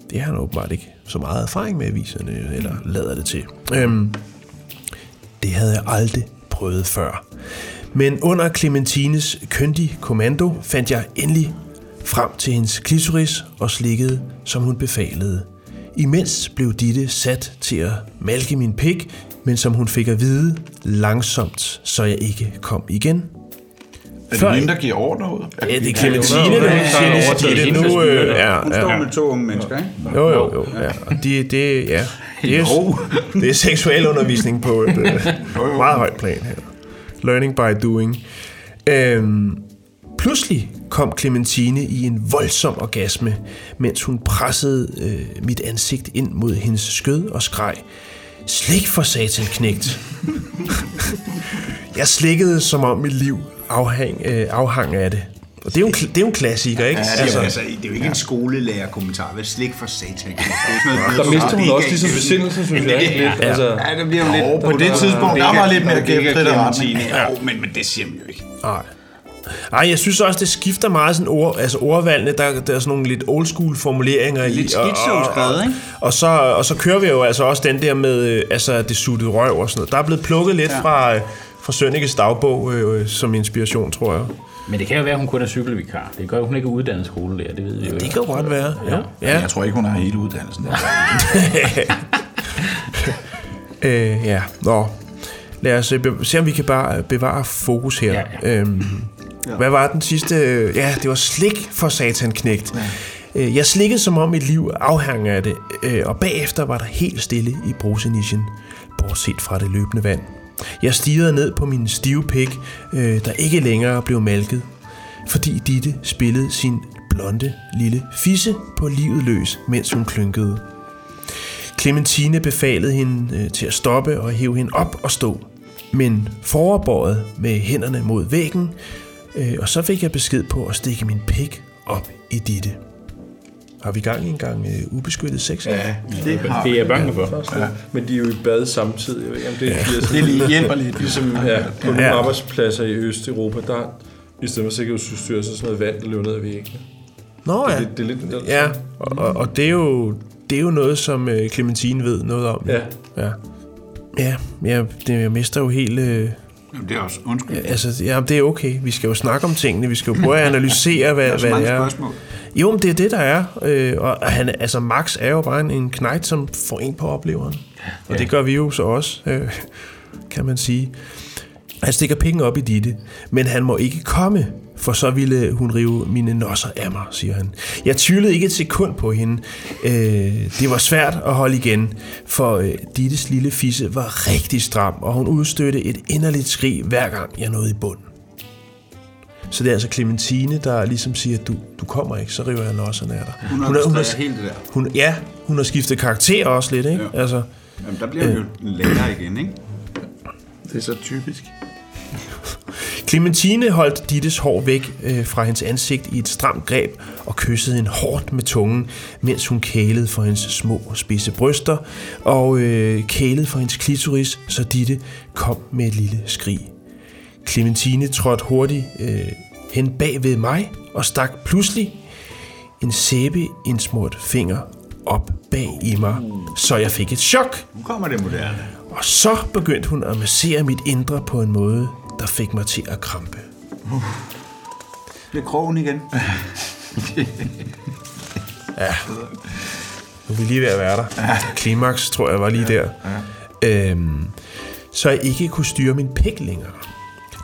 Det har han åbenbart ikke så meget erfaring med aviserne, eller lader det til. Øhm, det havde jeg aldrig prøvet før. Men under Clementines køndige kommando fandt jeg endelig frem til hendes klitoris og slikkede, som hun befalede. Imens blev Ditte sat til at malke min pik, men som hun fik at vide langsomt, så jeg ikke kom igen.
Er det hende, der giver ordre ud?
Ja, det er Clementine, der siger det nu. Øh, ja,
hun står med to unge mennesker, ikke?
Jo, jo, jo. Ja. Og det, det, ja, det, er, det er seksuel undervisning på et øh, meget højt plan her. Learning by doing. Øhm, pludselig kom Clementine i en voldsom orgasme, mens hun pressede øh, mit ansigt ind mod hendes skød og skreg. Slik for satan knægt. *laughs* jeg slikkede, som om mit liv afhang, øh, afhang af det. Og det er jo en, det er jo en klassiker, ikke?
Ja, altså, altså, det er jo ikke en skolelærer-kommentar. Hvad slik for satan? Det er
noget, der mister hun også ligesom besindelse, synes jeg.
Ja, altså, ja, det bliver jo lidt...
På det tidspunkt, der var lidt mere gæft
Ja, men, men det siger man jo ikke.
Nej. Ej, jeg synes også, det skifter meget sådan ord, altså ordvalgene. Der, der er sådan nogle lidt old school formuleringer
lidt
i.
Lidt skitseudskrevet, ikke?
Og så, og så kører vi jo altså også den der med øh, altså, det suttede røv og sådan noget. Der er blevet plukket lidt ja. fra, øh, fra Sønnekes dagbog øh, som inspiration, tror jeg.
Men det kan jo være, at hun kun er cykelvikar. Det gør hun ikke er uddannet skolelærer, det ved vi jo
Det kan jo godt være, ja.
ja. Jeg tror ikke, hun har hele uddannelsen. *laughs*
øh, ja, nå. Lad os se, om vi kan bare bevare fokus her. Ja, ja. Øhm, ja. Hvad var den sidste? Ja, det var slik for satan knægt. Ja. Jeg slikkede som om mit liv afhang af det, og bagefter var der helt stille i brusenisjen, bortset fra det løbende vand. Jeg stirrede ned på min stive pik, øh, der ikke længere blev malket, fordi Ditte spillede sin blonde lille fisse på livet løs, mens hun klynkede. Clementine befalede hende øh, til at stoppe og hæve hende op og stå, men foroverbøjet med hænderne mod væggen, øh, og så fik jeg besked på at stikke min pik op i Ditte. Har vi gang i en gang uh, ubeskyttet sex?
Ja,
det, har det er jeg bange for.
Ja. Men de er jo i bad samtidig. Jeg ved ikke, om det,
ja. det er lige *laughs* hjælper lidt.
Ligesom ja, på nogle ja. arbejdspladser i Østeuropa, der i stedet for sikkerhedsudstyr, så sådan noget vand, der løber ned ad væggene.
Nå ja.
Det, det, det er lidt der,
ja, og, og, og det, er jo, det er jo noget, som uh, Clementine ved noget om.
Ja.
Ja, ja jeg, det, jeg mister jo helt... Uh,
Jamen, det er også undskyld.
Altså, ja, det er okay. Vi skal jo snakke om tingene. Vi skal jo prøve at analysere, hvad,
der er
hvad det er.
Spørgsmål.
Jo, men det er det, der er. Øh, og han, altså, Max er jo bare en, en knægt, som får en på opleveren. Og ja. det gør vi jo så også, øh, kan man sige. Han stikker penge op i Ditte, men han må ikke komme, for så ville hun rive mine nosser af mig, siger han. Jeg tvivlede ikke et sekund på hende. Øh, det var svært at holde igen, for øh, Dittes lille fisse var rigtig stram, og hun udstødte et inderligt skrig hver gang jeg nåede i bunden. Så det er altså Clementine, der ligesom siger, du, du kommer ikke, så river jeg nosserne af dig.
Hun har
hun,
hun
har,
helt det der.
hun, ja, hun har skiftet karakter også lidt, ikke?
Ja.
Altså,
Jamen, der bliver hun jo længere igen, ikke?
Det er så typisk.
Clementine holdt Dittes hår væk øh, fra hendes ansigt i et stramt greb og kyssede hende hårdt med tungen, mens hun kælede for hendes små spidse bryster og øh, kælede for hendes klitoris, så Ditte kom med et lille skrig. Clementine trådte hurtigt øh, hen bag ved mig og stak pludselig en sæbe indsmurt finger op bag i mig, så jeg fik et chok.
Nu kommer det moderne.
Og så begyndte hun at massere mit indre på en måde, der fik mig til at krampe.
Det er krogen igen. *laughs*
Nu er vi lige ved at være der. Klimaks, tror jeg, var lige der. Øhm, så jeg ikke kunne styre min pik længere.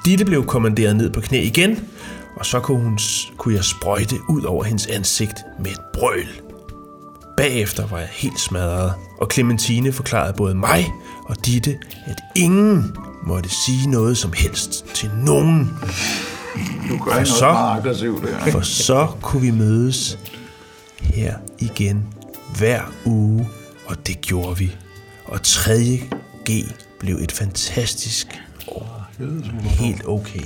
Ditte blev kommanderet ned på knæ igen, og så kunne, hun, kunne jeg sprøjte ud over hendes ansigt med et brøl. Bagefter var jeg helt smadret, og Clementine forklarede både mig og Ditte, at ingen måtte sige noget som helst til nogen.
Du gør noget
så-
meget aggressivt der.
For så kunne vi mødes her igen hver uge, og det gjorde vi. Og 3G blev et fantastisk år. Helt okay.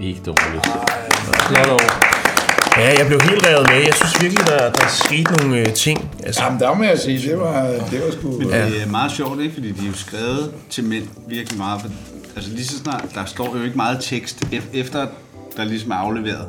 Ikke dårligt.
Flot over.
Ja, jeg blev helt revet med. Jeg synes virkelig, der, der skete nogle øh, ting. Altså,
Jamen, der må jeg sige, det var, det var sgu...
Men det er meget sjovt, ikke? Fordi de er jo skrevet til mænd virkelig meget. For, altså lige så snart, der står jo ikke meget tekst ef- efter, der ligesom er afleveret.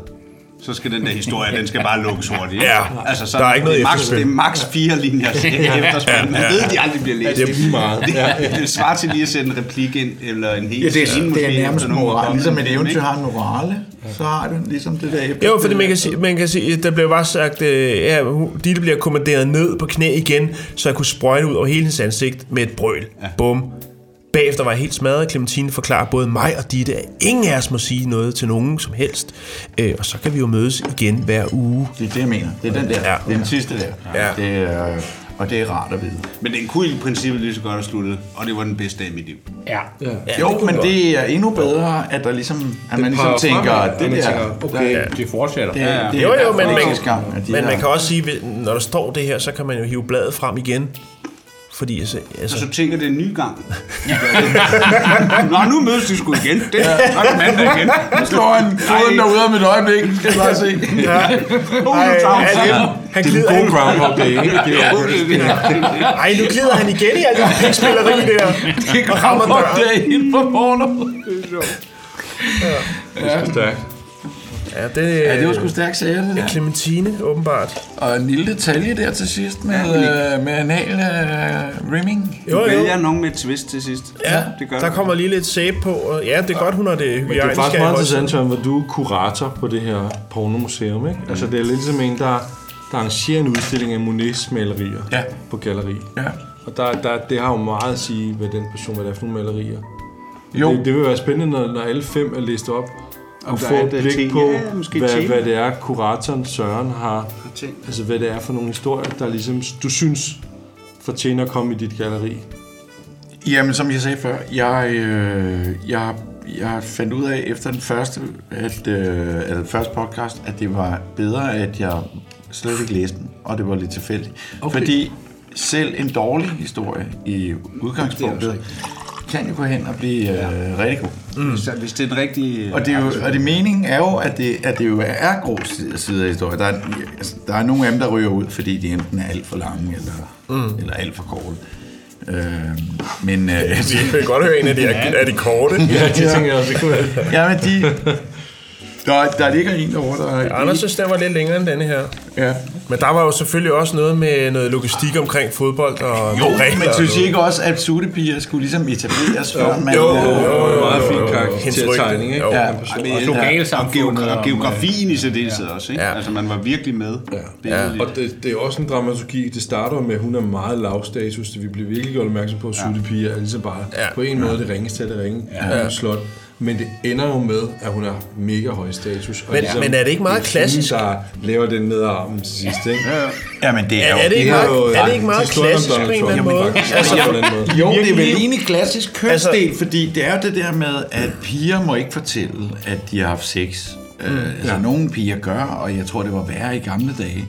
Så skal den der historie, den skal bare lukkes hurtigt.
Ja,
altså, så
der er ikke noget
det, max, det er max fire linjer efterspil. Man ved, de aldrig bliver læst.
Det er lige meget.
Det, det, svarer til lige at sætte en replik ind, eller en hel
Ja, det, er,
scene
det er
måske,
nærmest moral. Ligesom et eventyr har en morale, så har den ligesom det der æble.
jo, fordi man kan, sige, man kan sige, der blev bare sagt, øh, ja, Ditte bliver kommanderet ned på knæ igen, så jeg kunne sprøjte ud over hele hendes ansigt med et brøl. Ja. Bum. Bagefter var jeg helt smadret. Clementine forklarer både mig og Ditte, at ingen af os må sige noget til nogen som helst. Øh, og så kan vi jo mødes igen hver uge.
Det er det, jeg mener. Det er den der.
Ja.
Det er den sidste der.
Ja.
Det er, og det er rart at vide.
Men den kunne i princippet lige så godt have sluttet, og det var den bedste dag i mit liv.
Ja.
Ja,
Jo, men det er endnu bedre, at der ligesom, at man ligesom tænker, det
man
der,
tænker,
Okay,
Ja.
det fortsætter.
det,
ja.
det
Jo,
er
jo, men, man,
at de
men man kan også sige, at når der står det her, så kan man jo hive bladet frem igen. Fordi altså,
Så
altså
tænker, det er en ny gang. *laughs* Nå, nu mødes de sgu igen. Det er nok mandag igen.
Nu slår han foden derude om et øjeblik, skal du bare se.
ja, ej, han, han glider,
God
han,
Groundhog Day, ikke? Det er,
ej, nu glider han igen i alt det pikspilleri der. Og rammer
Groundhog. Day inden for porno.
det er stærkt.
Ja, det,
Ja, det var sgu stærkt sager, det der.
Clementine, åbenbart.
Og en lille detalje der til sidst med, øh, med anal øh, rimming.
Jo, jo.
Vælger nogen med et twist til sidst.
Ja,
det gør
der
du.
kommer lige lidt sæbe på. Og ja, det er godt, hun har det
Men det er faktisk meget interessant, Søren, hvor du er kurator på det her pornomuseum, ikke? Altså, det er lidt som en, der, der arrangerer en udstilling af Monets malerier
Ja.
på galleri.
Ja.
Og der, der, det har jo meget at sige, hvad den person, hvad det er for nogle malerier.
Jo.
Det, det vil være spændende, når, når alle fem er listet op, og
der
få
er
et blik
tema.
på,
Ja, måske
hvad, hvad det er, kuratoren Søren har...
tænkt.
Altså, hvad det er for nogle historier, der ligesom, du synes fortjener at komme i dit galleri.
Jamen, som jeg sagde før, jeg, øh, jeg, jeg fandt ud af efter den første, at, øh, eller den første podcast, at det var bedre, at jeg slet ikke læste den, og det var lidt tilfældigt. Okay. Fordi selv en dårlig historie i udgangspunktet kan jo gå hen og blive øh, rigtig god.
Mm. Så hvis det er den rigtige...
Og det, er jo, og det meningen er jo, at det, at det jo er grå sider- af historien. Der er, altså, der er nogle af dem, der ryger ud, fordi de enten er alt for lange eller, mm. eller alt for korte. Øh, men øh,
Vi kan godt høre en af de, *laughs* er, er de korte.
Ja, det tænker jeg også, det kunne være.
ja, men de, *laughs* der, der ligger en derovre, der er...
Anders synes, den var lidt længere end denne her.
Ja.
Men der var jo selvfølgelig også noget med noget logistik omkring fodbold og
Jo,
regler
men synes I ikke også, at sutepiger skulle ligesom etableres, før man...
Jo,
øh,
jo, jo, jo.
Meget fin
Hendes
karaktertegning,
rygte.
ikke?
Jo.
Ja.
Ja.
Og,
lokalsamfundet
geogra-
og-
geografien i særdeleshed også, ikke?
Ja.
Altså, man var virkelig med. Ja.
Og det, det er også en dramaturgi. Det starter med, at hun er meget lav status. Det vi bliver virkelig gjort opmærksom på, at ja. Piger er ligesom bare
Ja.
ja. på en måde det ringeste af det ringe. Ja. Slot.
Men det ender jo med, at hun er mega høj status. Og
Men- men er det ikke meget
hende,
klassisk?
der laver den ned armen til sidst, ikke?
Ja, ja. men det er,
Er,
jo...
er det ikke
det er
meget,
jo-
er det ikke meget klassisk på en eller anden måde? Altså,
Ja, måde.
Jo, det er vel egentlig klassisk kønsdel,
Altså-
altså, fordi det er jo det der med, at piger må ikke fortælle, at de har haft sex. Mm, uh, altså, ja. nogle piger gør, og jeg tror, det var værre i gamle dage,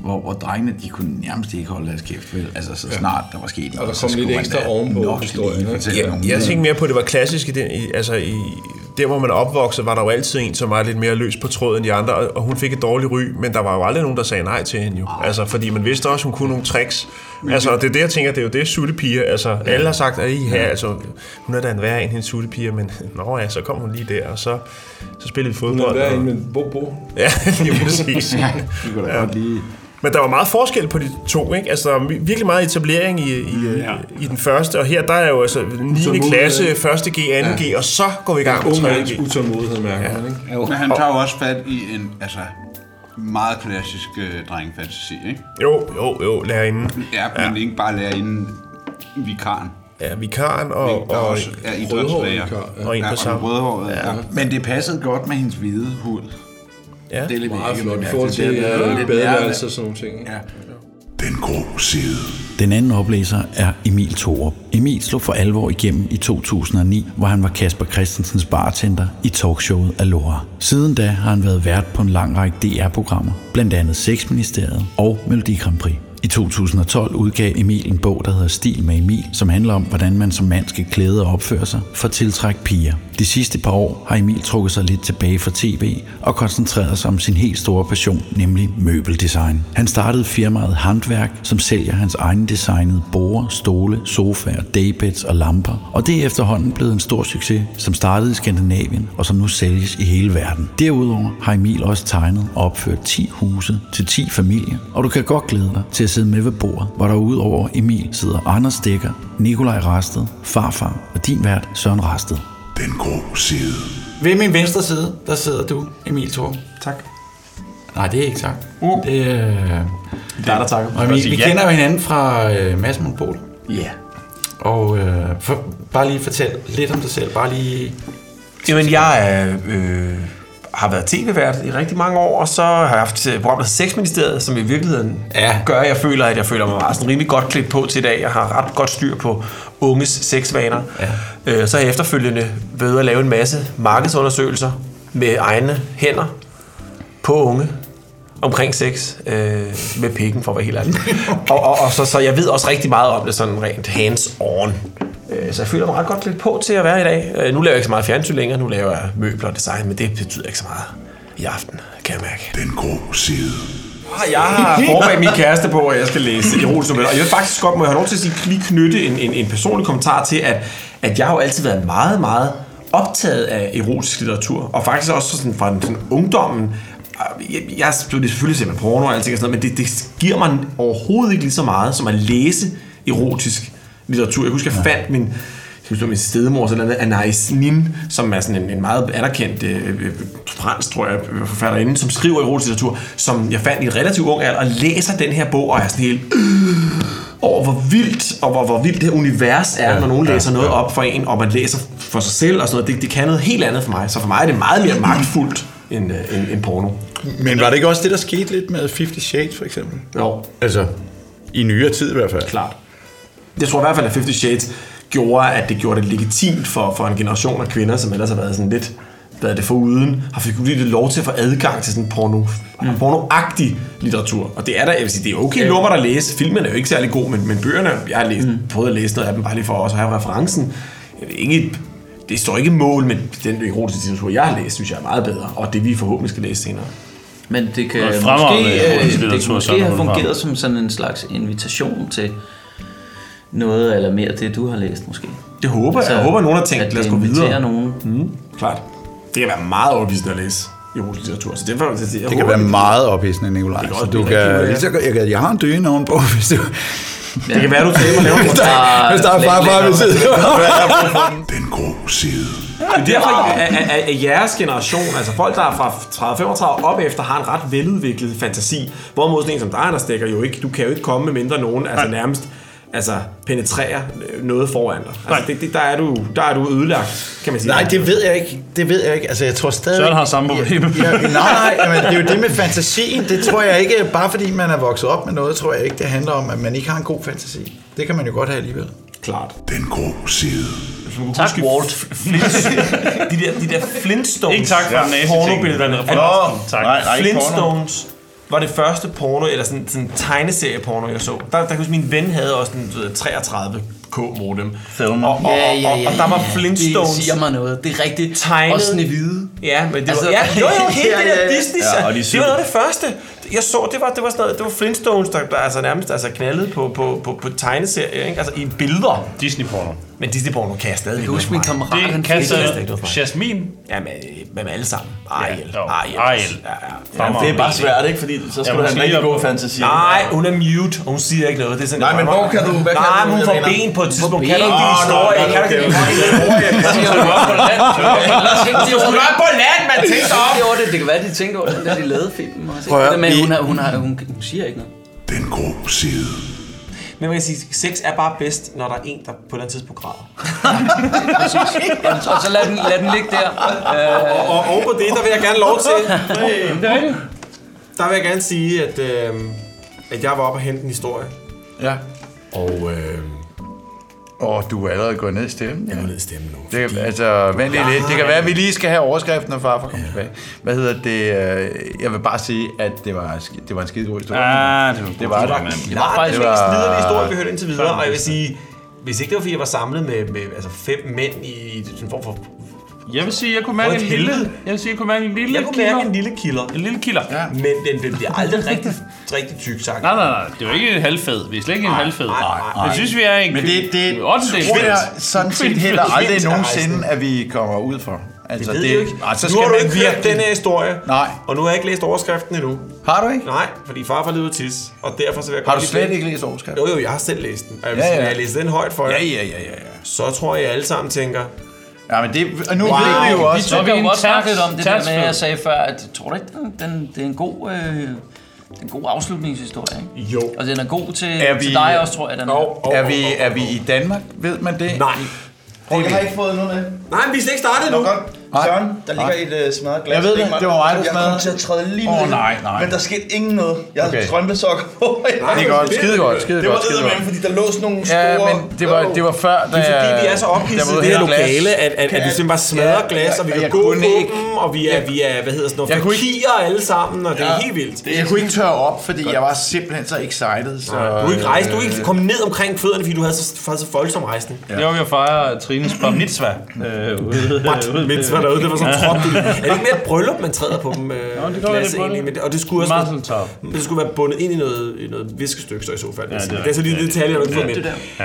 hvor, hvor drengene, de kunne nærmest ikke holde deres kæft, vel? Altså, så snart der var sket noget,
Og der
så
kom
skulle
lidt ekstra ovenpå
nok
historien,
Ja,
nogen.
jeg tænkte mere på, at det var klassisk i den, i, altså i, der hvor man opvokset, var der jo altid en, som var lidt mere løs på tråden end de andre, og hun fik et dårligt ry, men der var jo aldrig nogen, der sagde nej til hende jo. Altså, fordi man vidste også, hun kunne nogle tricks. Altså, og det er det, jeg tænker, det er jo det, suttepiger, altså, alle har sagt, at I her, altså, hun er da en værre en, hendes suttepiger, men *laughs* nå ja, så kom hun lige der, og så, så spillede vi
Hun er
fodbold.
der
og,
en med Bobo.
ja, lige præcis. *laughs*
Det kunne da godt lige...
Men der var meget forskel på de to, ikke? Altså, der var vir- virkelig meget etablering i, i, ja. i den første, og her der er jo altså 9.
Utålmodighed.
klasse, 1. G, 2. G, og så går vi i gang med
Ung
3.
mands
G.
utålmodighed, mærker man, ikke?
Men han tager jo også fat i en altså, meget klassisk øh, drengefantasi, ikke?
Jo, jo, jo, lærerinde.
Ja, men ikke bare lærerinde vikaren.
Ja, vikaren
Og,
og,
der
og,
også er idrætslærer.
ja.
og en
Ja,
på
og
sammen.
Ja.
Men det passede godt med hendes hvide hud.
Ja.
Det er lidt
Meget flot i forhold til
Det er
øh, badeværelse og sådan nogle ting.
Ja.
Den grå side.
Den anden oplæser er Emil Thorup. Emil slog for alvor igennem i 2009, hvor han var Kasper Christensens bartender i talkshowet Aloha. Siden da har han været vært på en lang række DR-programmer, blandt andet Sexministeriet og Melodi Grand Prix. I 2012 udgav Emil en bog, der hedder Stil med Emil, som handler om, hvordan man som mand skal klæde og opføre sig for at tiltrække piger. De sidste par år har Emil trukket sig lidt tilbage fra tv og koncentreret sig om sin helt store passion, nemlig møbeldesign. Han startede firmaet Handværk, som sælger hans egen designede borde, stole, sofaer, daybeds og lamper. Og det er efterhånden blevet en stor succes, som startede i Skandinavien og som nu sælges i hele verden. Derudover har Emil også tegnet og opført 10 huse til 10 familier, og du kan godt glæde dig til at sidde med ved bordet, hvor der udover Emil sidder Anders Stikker, Nikolaj Rasted, farfar og din vært Søren Rasted.
Den grå side.
Ved min venstre side, der sidder du, Emil Thor.
Tak.
Nej, det er ikke sagt. Uh. Det er...
Der er der takker.
Og Emil, vi kender jo hinanden fra øh, Mads Monopol.
Ja.
Og øh, for, bare lige fortæl lidt om dig selv. Bare lige...
Jamen, jeg er, øh, har været tv-vært i rigtig mange år, og så har jeg haft et program, der hedder Sexministeriet, som i virkeligheden
Ja.
gør, at jeg føler, at jeg føler mig meget sådan rimelig godt klædt på til i dag. Jeg har ret godt styr på unges sexvaner.
Ja.
Øh, så har jeg efterfølgende ved at lave en masse markedsundersøgelser med egne hænder på unge omkring sex øh, med pikken, for at være helt ærlig. og, og, og så, så jeg ved også rigtig meget om det sådan rent hands-on. Øh, Så jeg føler mig ret godt lidt på til at være i dag. Øh, Nu laver jeg ikke så meget fjernsyn længere, nu laver jeg møbler og design, men det betyder ikke så meget i aften, kan jeg mærke.
Den grå side.
Jeg har forberedt min kæreste på, at jeg skal læse erotiske noveller. Og jeg vil faktisk godt, må jeg have lov til at sige, lige knytte en, en, en personlig kommentar til, at, at jeg har jo altid været meget, meget optaget af erotisk litteratur. Og faktisk også sådan fra den, sådan ungdommen. Jeg, jeg blev selvfølgelig set med porno og alting og sådan noget, men det, det giver mig overhovedet ikke lige så meget, som at læse erotisk litteratur. Jeg husker, jeg fandt min, jeg husker, min stedmor, så eller andet, Anais Nin, som er sådan en, en meget anerkendt øh, øh, fransk, tror jeg, øh, forfatterinde, som skriver erotisk litteratur, som jeg fandt i relativt ung alder, og læser den her bog, og er sådan helt øh, over, hvor vildt, og hvor, hvor vildt det her univers er, ja, når nogen læser noget op for en, og man læser for sig selv og sådan noget. Det, det kan noget helt andet for mig. Så for mig er det meget mere *clears throat* magtfuldt end, øh, end, end porno.
Men var det ikke også det, der skete lidt med 50 Shades, for eksempel?
Jo,
Altså, i nyere tid i hvert fald.
klart. Jeg tror i hvert fald, at 50 Shades gjorde, at det gjorde det legitimt for, for en generation af kvinder, som ellers har været sådan lidt er det for uden, har fik lige lov til at få adgang til sådan porno, mm. pornoagtig litteratur. Og det er der, jeg vil sige, det er okay lummer at læse. Filmen er jo ikke særlig god, men, men bøgerne, jeg har læst, mm. prøvet at læse noget af dem, bare lige for også at have referencen. Jeg ved ikke, det står ikke mål, men den erotiske litteratur, jeg har læst, synes jeg er meget bedre, og det vi forhåbentlig skal læse senere.
Men det kan
Noget
måske, øh, det kan måske have fungeret som sådan en slags invitation til noget eller mere det, du har læst måske.
Det håber jeg. Jeg håber, at nogen har tænkt,
at
lad os
det
gå videre.
nogen.
Mm, klart. Det kan være meget overbevisende at læse erotisk litteratur. Så det, er, jeg, jeg
Det kan være meget ophidsende, Nikolaj.
Det kan
Så
også
du kan, så, jeg, kan, jeg har en dyne ovenpå, hvis du...
Det kan være, du tager og laver
Hvis der, hvis der er farfar ved siden.
Den grå side.
Det er derfor, at, at, at, jeres generation, altså folk, der er fra 30-35 op efter, har en ret veludviklet fantasi. Hvorimod sådan en som dig, der stikker jo ikke, du kan jo ikke komme med mindre nogen, altså nærmest
altså, penetrere noget foran dig. Altså, det, det, der, er du, der er du ødelagt, kan man sige.
Nej, det ved jeg ikke. Det ved jeg ikke. Altså, jeg tror stadig...
Søren har samme problem.
Ja, ja, nej, nej, men det er jo det med fantasien. Det tror jeg ikke, bare fordi man er vokset op med noget, tror jeg ikke, det handler om, at man ikke har en god fantasi. Det kan man jo godt have alligevel.
Klart.
Den grå side.
Tak, Walt. *laughs* de, der, de der Flintstones
Ikke tak for ting.
pornobillederne.
Nå,
tak.
nej, nej,
Flintstones var det første porno, eller sådan, sådan tegneserieporno, jeg så. Der, der kan jeg huske, min ven havde også en du ved, 33k modem.
Thelma.
Og, og, og, og, og der var Flintstones.
Det siger mig noget. Det er rigtigt.
Tegnet.
Og Snehvide.
Ja, men det
Altså-
var, ja, jo, jo, *laughs* helt
Ja,
det
ja,
der
ja.
Disney,
Ja,
ja,
og de
det var noget af det første. Jeg så, det var, det var sådan noget, det var Flintstones, der, der altså nærmest altså knaldede på, på, på, på tegneserier, ikke? altså i billeder.
Disney-porno.
Men Disney-porno kan jeg stadig
Jeg kan huske min kammerat,
Det
han
kan
det.
Jasmin.
Ja, med, med alle sammen. Ariel.
jo.
Ariel.
Ariel.
Ja, ja.
Ja,
Det er bare svært, ikke? Fordi så skal
Ja,
du have en rigtig god fantasi.
Nej, hun er mute, og hun siger ikke noget. Det er sådan,
Nej, men hvor kan du- hvad
Nej, hun får ben på et tidspunkt. Kan du ikke din historie? Kan du ikke din Hun var på land, man tænkte op.
Det, kan være, de tænkte over den der, de lavede filmen.
Prøv at
Men hun, er, hun, er, hun, hun siger ikke noget.
Den grå side.
Men man kan sige, sex er bare bedst, når der er en, der på et eller andet tidspunkt græder. *laughs*
Jamen, så, så lad, den, lad den ligge der. Øh,
Og oven på det, der vil jeg gerne lov til.
Er.
Der vil jeg gerne sige, at, øh, at jeg var oppe og hente en historie.
Ja.
Og øh,
Og du er allerede gået ned i stemmen.
jeg går ned i stemmen nu.
Det, altså, vent lige lidt. Det kan være, at vi lige skal have overskriften, når farfar kommer tilbage. Hvad hedder det? øh, Jeg vil bare sige, at det var, det var en skide god historie.
Ah, det var,
det var det.
Det var faktisk
Det
den
var-
mest liderlige historie, vi hørte indtil videre, og jeg vil sige, hvis ikke det var, fordi jeg var samlet med, med altså fem mænd i sådan en form for...
Jeg vil sige, jeg kunne mærke en lille... Jeg vil sige, jeg kunne mærke en lille
Jeg kunne
kilder.
mærke en lille kilder,
En lille kilder. Ja.
men den, den bliver aldrig rigtig, rigtig tyk sagt.
Nej, nej, nej. Det var ikke en halvfed. Vi er slet ikke en halvfed.
nej, nej.
Jeg synes, vi er en...
Men det, det tror jeg sådan set heller aldrig nogensinde, at vi kommer ud for. Altså,
Det ved jeg ikke.
Altså,
nu
skal
har du ikke hørt
virkelig-
den her historie,
Nej.
og nu har jeg ikke læst overskriften endnu.
Har du ikke?
Nej, fordi farfar lider tis, og derfor så vil jeg
Har du slet
bede-
ikke læst overskriften?
Jo, jo, jeg har selv læst den. Og jeg vil
Ja, ja.
jeg læser den højt for jer,
Ja, ja, ja, ja. ja.
så tror jeg, at I alle sammen tænker,
Ja, men det, og nu
Wow.
ved vi jo
vi
også,
to
vi
kan jo
en
godt snakke
tærs-
lidt om det der med, jeg sagde før, at tror du ikke, den, den, det er en god, øh, en god afslutningshistorie, ikke?
jo.
Og den er god til,
Er vi-
til dig også, tror jeg, den er.
Og, og,
er vi, er vi i Danmark? Ved man det?
Nej.
Prøv, jeg har ikke fået noget med.
Nej, men vi er slet ikke startet nu.
godt. Søren, der ligger et uh, smadret glas.
Jeg ved det.
Mig-
Det var mig, der
Jeg
smadrede.
kom til at træde lige ned.
nej, nej.
Men der skete ingen noget. Jeg havde
Okay.
strømpesokker på.
Det er godt. Skide godt. Skide
Det var det med, fordi der lå sådan nogle store...
Ja, men det var, det var før, da
Det er fordi, vi er så ophidset
var
i det her lokale, at, at, at vi simpelthen bare smadrer glas, og vi
jeg-
kan
jeg
gå på
kunne ikke-
dem, og vi er, vi er hvad hedder sådan
Jeg
noget,
kunne
fakirer alle sammen, og det er helt vildt.
Jeg kunne ikke tørre op, fordi jeg var simpelthen så excited. Så,
Du er ikke rejst, du er ikke kommet ned omkring fødderne, fordi du havde så, så voldsom rejsning.
Jeg var ved at fejre Trines bar mitzvah. Øh, ude,
What? Var derude, det var sådan trådt. Er det ikke mere et bryllup, man træder på dem? Øh,
det går
glas
lidt på
egentlig,
det.
men det, og det skulle også være, det skulle være bundet ind i noget, i noget viskestykke, så i så fald. Ja,
det er
det, det er så lige
rigtigt.
detaljer, du ikke får med.
Det der.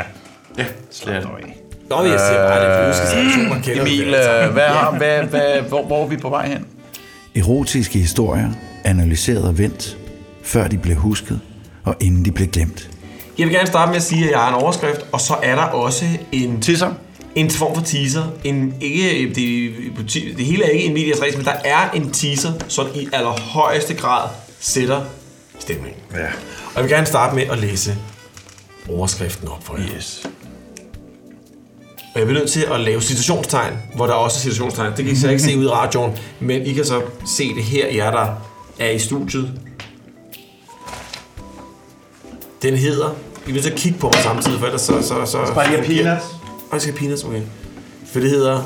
Ja, slet.
Nå, jeg siger bare, det er situationer, kender
Emil,
det, altså.
øh, hvad har, hvad, hvad, hvor, hvor er vi på vej hen?
Erotiske historier, analyseret og vendt, før de blev husket, og inden de blev glemt.
Jeg vil gerne starte med at sige, at jeg har en overskrift, og så er der også en...
Tisser?
En form for teaser. En, ikke, det, det hele er ikke en medias race, men der er en teaser, som i allerhøjeste grad sætter stemningen.
Ja.
Og jeg vil gerne starte med at læse overskriften op for jer.
Yes.
Og jeg bliver nødt til at lave situationstegn, hvor der også er situationstegn. Det kan I så ikke se ud i radioen, men I kan så se det her, jer der er i studiet. Den hedder... I er nødt til at kigge på mig samtidig, for ellers så... så, så
Spanier Peanuts.
Og jeg skal have peanuts, okay. For det hedder...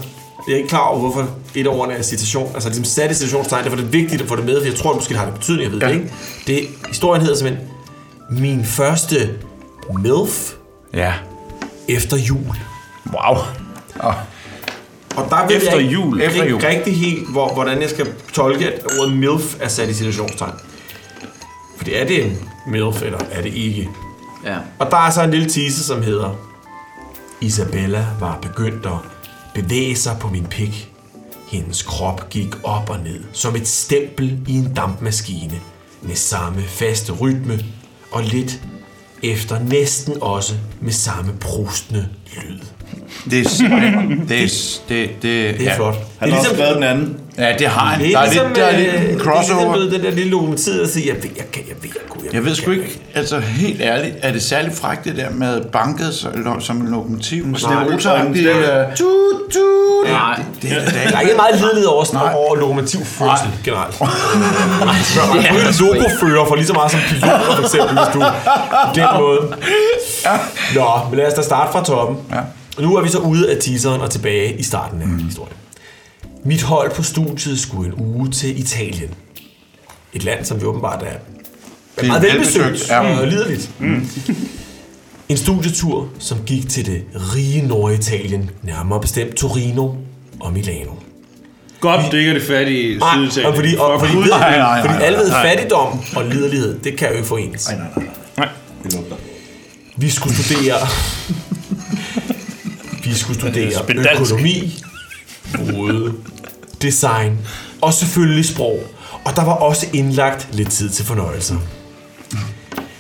Jeg er ikke klar over, hvorfor et af ordene er citation. Altså ligesom sat i situationstegn, derfor er det vigtigt at få det med, for jeg tror, det måske har det betydning, jeg ved
Ja.
det ikke. Det, historien hedder simpelthen Min første MILF
Ja.
efter jul.
Wow. Oh.
Og der ved
Efter
jeg ikke,
jul,
ikke
efter jul.
rigtig helt, hvor, hvordan jeg skal tolke, at ordet MILF er sat i situationstegn. Fordi er det en MILF, eller er det ikke?
Ja.
Og der er så en lille teaser, som hedder Isabella var begyndt at bevæge sig på min pik. Hendes krop gik op og ned, som et stempel i en dampmaskine, med samme faste rytme, og lidt efter næsten også med samme prustende lyd.
Det er. Det er, det, det,
Det er flot.
Han har også skrevet den anden. Ja, det har han.
Det
Der
er
er
ligesom,
lidt, der er lidt
øh,
en
Det er
crossover.
ligesom ved den der lille lokomotiv, der siger, jeg ved, jeg kan, jeg ved, jeg kunne, jeg,
Jeg ved sgu ikke, altså helt ærligt, er det særlig frækt det der med banket som, som en lokomotiv? Altså, det er øh, Tut, tut.
Nej.
Det, det, det,
Der er ikke meget lidelighed over, sådan, over lokomotivførsel generelt. *laughs* Så man er ikke logofører for lige så meget som piloter, for eksempel, hvis du på den måde. Nå, men lad os da starte fra toppen.
Ja.
Nu er vi så ude af teaseren og tilbage i starten af mm. historien. Mit hold på studiet skulle en uge til Italien. Et land, som vi åbenbart er, er
er
meget velbesøgt ja. og liderligt. Mm. *laughs* En studietur, som gik til det rige Norditalien, nærmere bestemt Torino og Milano.
Godt, det ikke er det fattige
Nej,
Syditalien.
og fordi, og fordi, ved,
nej, nej,
fordi
nej,
alle ved,
nej.
fattigdom og liderlighed, det kan jo ikke forenes.
nej, nej, nej.
Nej.
Vi skulle studere... vi skulle studere økonomi, mode, design og selvfølgelig sprog. Og der var også indlagt lidt tid til fornøjelser.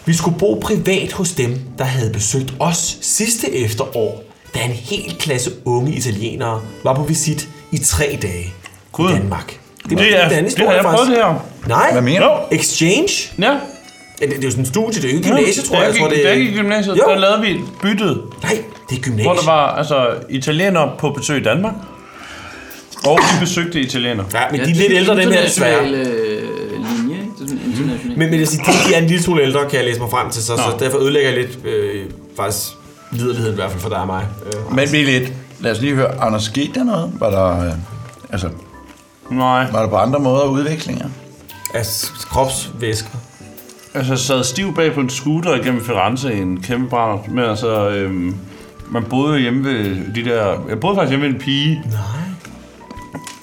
Vi skulle bo privat hos dem, der havde besøgt os sidste efterår, da en hel klasse unge italienere var på visit i tre dage
Gud.
i Danmark.
Det,
var
er,
en anden
det har jeg prøvet det her.
Nej,
Hvad mener du?
exchange?
Ja.
Det, det er jo sådan en studie, det er jo ikke gymnasiet, tror jeg. jeg. Tror, det
gik, da jeg gik i gymnasiet,
Jo.
der lavede vi et byttet,
Nej, det er gymnasiet.
hvor der var altså, italienere på besøg i Danmark. Og de besøgte italienere.
Ja, men de er lidt ældre, dem her desværre.
Øh, linje, ikke? Det er sådan international.
Men, men jeg siger, de, de er en lille smule ældre, kan jeg læse mig frem til, så, så derfor ødelægger jeg lidt, øh, faktisk, liderligheden i hvert fald for dig og mig. Øh,
Men vi lidt. Lad os lige høre, Anders, skete der noget? Var der, øh, altså,
Nej.
var der på andre måder udvekslinger?
altså, kropsvæsker.
Altså, jeg sad stiv bag på en scooter igennem Firenze i en kæmpe brænder. Men altså, øhm, man boede hjemme ved de der... Jeg boede faktisk hjemme ved en pige.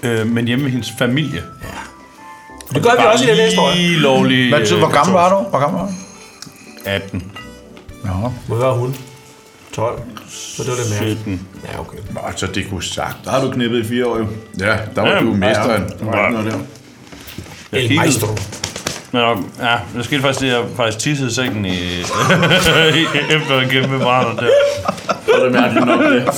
Nej.
Øh, men hjemme med hendes familie.
Det gør vi også i den her historie.
Lige lovlig...
Hvad betyder, hvor gammel var du? Hvor gammel var du?
18.
Nå,
Hvor var hun? 12. Så det var det mærkeligt.
17.
Ja, okay.
altså det kunne sagt.
Der har du knippet i fire år jo.
Ja, der var
Jamen,
du mesteren.
ja.
Der var ikke noget der.
Jeg
El
kiggede.
maestro.
Men ja, der skete faktisk det, at jeg faktisk tissede i sengen i, *laughs* efter en kæmpe brænder der.
Så er det mærkeligt nok det.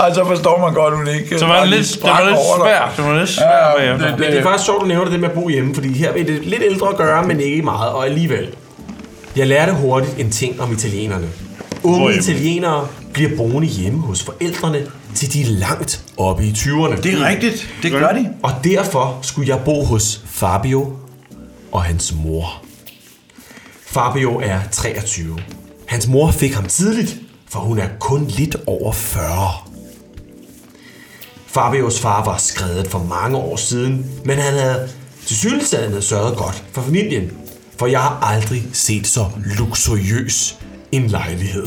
Og så forstår man godt, hun ikke...
Så var det lidt, det var lidt svært. Det var lidt svært bagefter.
Men det er faktisk sjovt, du nævner det med at bo hjemme, fordi her er det lidt ældre at gøre, men ikke meget, og alligevel. Jeg lærte hurtigt en ting om italienerne. Unge italienere bliver boende hjemme hos forældrene, til de er langt oppe i 20'erne.
Det er rigtigt. Det gør de.
Og derfor skulle jeg bo hos Fabio og hans mor. Fabio er 23. Hans mor fik ham tidligt, for hun er kun lidt over 40. Fabios far var skredet for mange år siden, men han havde til synligheden sørget godt for familien. For jeg har aldrig set så luksuriøs en lejlighed.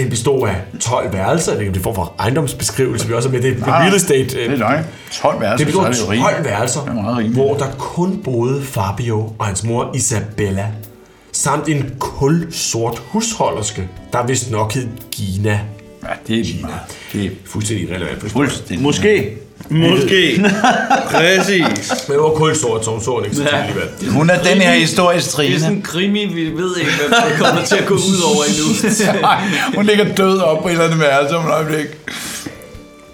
Den bestod af 12 værelser, det er en form for ejendomsbeskrivelse, vi også har med det på real estate.
Det er løgn. 12 værelser,
Det bestod
er
af
det jo
12
rigeligt.
værelser,
Det er
hvor der kun boede Fabio og hans mor Isabella, samt en kulsort husholderske, der vist nok hed Gina.
Ja, det er meget. Det er
Fuldstændig relevant.
fuldstændig.
Måske. Måske. *laughs* Præcis.
Men det var kulsort, så hun så ikke så alligevel.
Hun er den her historisk
Det er
trine.
sådan en krimi, vi ved ikke, hvad det kommer til at gå ud over endnu. *laughs*
Hun ligger død op på et eller andet værelse om et øjeblik.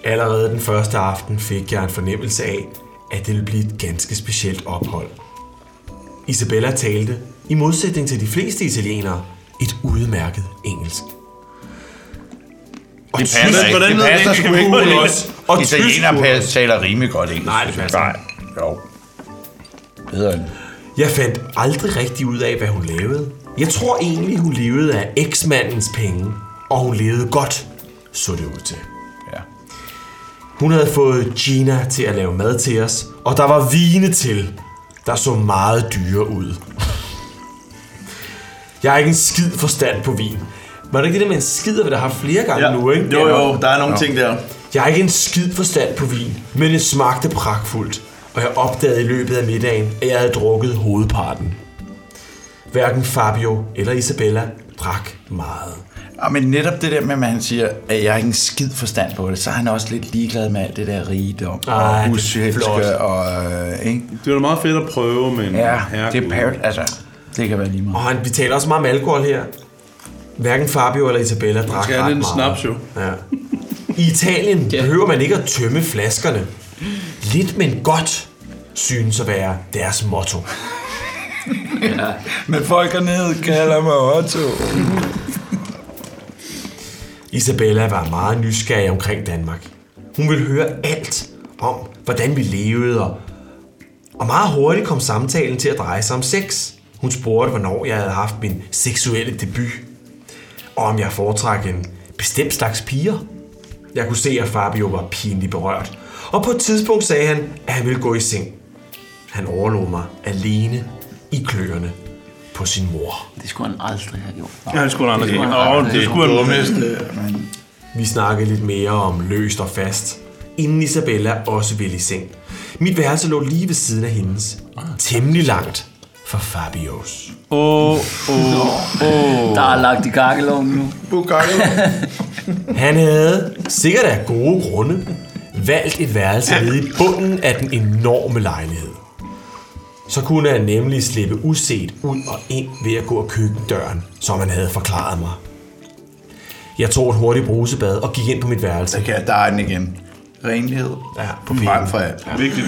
Allerede den første aften fik jeg en fornemmelse af, at det ville blive et ganske specielt ophold. Isabella talte, i modsætning til de fleste italienere, et udmærket engelsk.
Det passer ikke.
hvordan
Det passer sgu ikke.
og
Italiener taler rimelig godt engelsk.
Nej, det passer
Nej, jo. Bedre end.
Jeg fandt aldrig rigtig ud af, hvad hun lavede. Jeg tror egentlig, hun levede af eksmandens penge, og hun levede godt, så det ud til.
Ja.
Hun havde fået Gina til at lave mad til os, og der var vine til, der så meget dyre ud. Jeg har ikke en skid forstand på vin. Var det ikke det der med en skid, vi der har flere gange
Ja.
nu, ikke?
Jo, jo, der er nogle ting der.
Jeg har ikke en skid forstand på vin, men det smagte pragtfuldt, og jeg opdagede i løbet af middagen, at jeg havde drukket hovedparten. Hverken Fabio eller Isabella drak meget.
Ja, men netop det der med, at han siger, at jeg har ikke en skid forstand på det, så er han også lidt ligeglad med alt det der rigdom
Ej,
og
er flot.
og... Øh, ikke?
Det var da meget fedt at prøve, men...
Ja,
herregud.
det er parrot, altså, det kan være lige meget.
Og han, vi taler også meget om alkohol her. Hverken Fabio eller Isabella drak
skal have
ret
den
meget.
snaps, jo.
Ja. I Italien behøver man ikke at tømme flaskerne. Lidt men godt synes at være deres motto.
Ja. Men folk hernede kalder mig Otto.
Isabella var meget nysgerrig omkring Danmark. Hun ville høre alt om, hvordan vi levede, og, og meget hurtigt kom samtalen til at dreje sig om sex. Hun spurgte, hvornår jeg havde haft min seksuelle debut, og om jeg foretrak en bestemt slags piger. Jeg kunne se, at Fabio var pinligt berørt, og på et tidspunkt sagde han, at han ville gå i seng. Han overlod mig alene i kløerne på sin mor.
Det skulle han aldrig have gjort.
Ja, det skulle han aldrig
Det
have
skulle
gjort. det skulle han-
men...
Vi snakkede lidt mere om løst og fast, inden Isabella også ville i seng. Mit værelse lå lige ved siden af hendes. Temmelig langt for Fabios.
Åh, åh, åh.
Der er lagt i kakkeloven nu. *laughs*
Han havde, sikkert af gode grunde, valgt et værelse nede i bunden af den enorme lejlighed. Så kunne han nemlig slippe uset ud og ind ved at gå af køkkendøren, som han havde forklaret mig. Jeg tog et hurtigt brusebad og gik ind på mit værelse.
Okay, der er den igen. Renlighed.
Ja,
På frem for alt.
Vigtigt.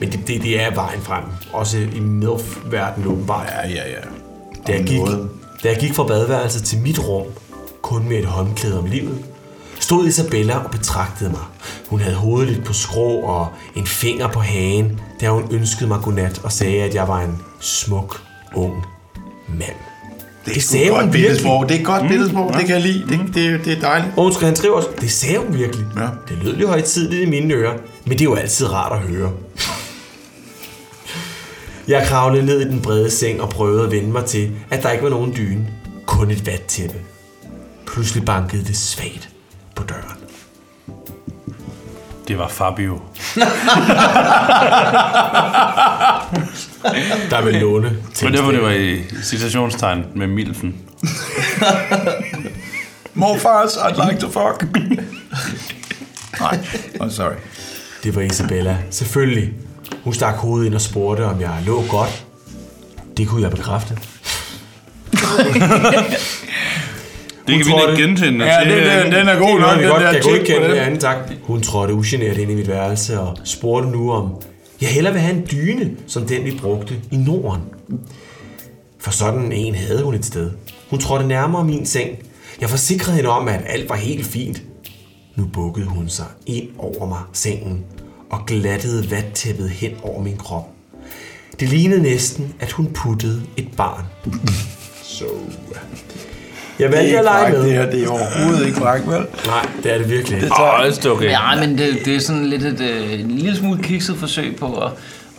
Men det, det, det er vejen frem. Også i MILF-verdenen åbenbart.
Ja, ja, ja.
Da jeg, gik, da jeg gik fra badeværelset til mit rum, kun med et håndklæde om livet, stod Isabella og betragtede mig. Hun havde hovedet lidt på skrå og en finger på hagen, da hun ønskede mig godnat og sagde, at jeg var en smuk, ung mand.
Det er sgu godt billedsprog. Det er godt billedsprog. Det kan jeg lide. Det, det, det er dejligt.
Og hun skrev, han skriver også, det sagde hun virkelig.
Ja.
Det lød lidt højtidligt i mine ører, men det er jo altid rart at høre. Jeg kravlede ned i den brede seng og prøvede at vende mig til, at der ikke var nogen dyne. Kun et vattæppe. Pludselig bankede det svagt på døren.
Det var Fabio. *laughs*
Der vil låne
Det var derfor, det var i citationstegn med Milfen. *laughs*
Morfars, I'd like to fuck. Nej, I'm sorry.
Det var Isabella. Selvfølgelig. Hun stak hovedet ind og spurgte, om jeg lå godt. Det kunne jeg bekræfte. *laughs*
Det kan vi ikke gentænde.
Ja, det, den, den er god
Det
nok,
kan vi
den
godt,
der
jeg kunne
tjek
ikke
på
kende det
den.
anden, tak. Hun trådte ugeneret ind i mit værelse og spurgte nu om, jeg hellere vil have en dyne, som den vi brugte i Norden. For sådan en havde hun et sted. Hun trådte nærmere min seng. Jeg forsikrede hende om, at alt var helt fint. Nu bukkede hun sig ind over mig sengen og glattede vattæppet hen over min krop. Det lignede næsten, at hun puttede et barn. *laughs* Så... Jeg
Det er
valgte
ikke
at lege med.
det her. Det er overhovedet ikke frækt, vel?
Nej, det er det virkelig.
Det tager...
er okay.
Ja, men det, det er sådan lidt et, øh, en lille smule kikset forsøg på at,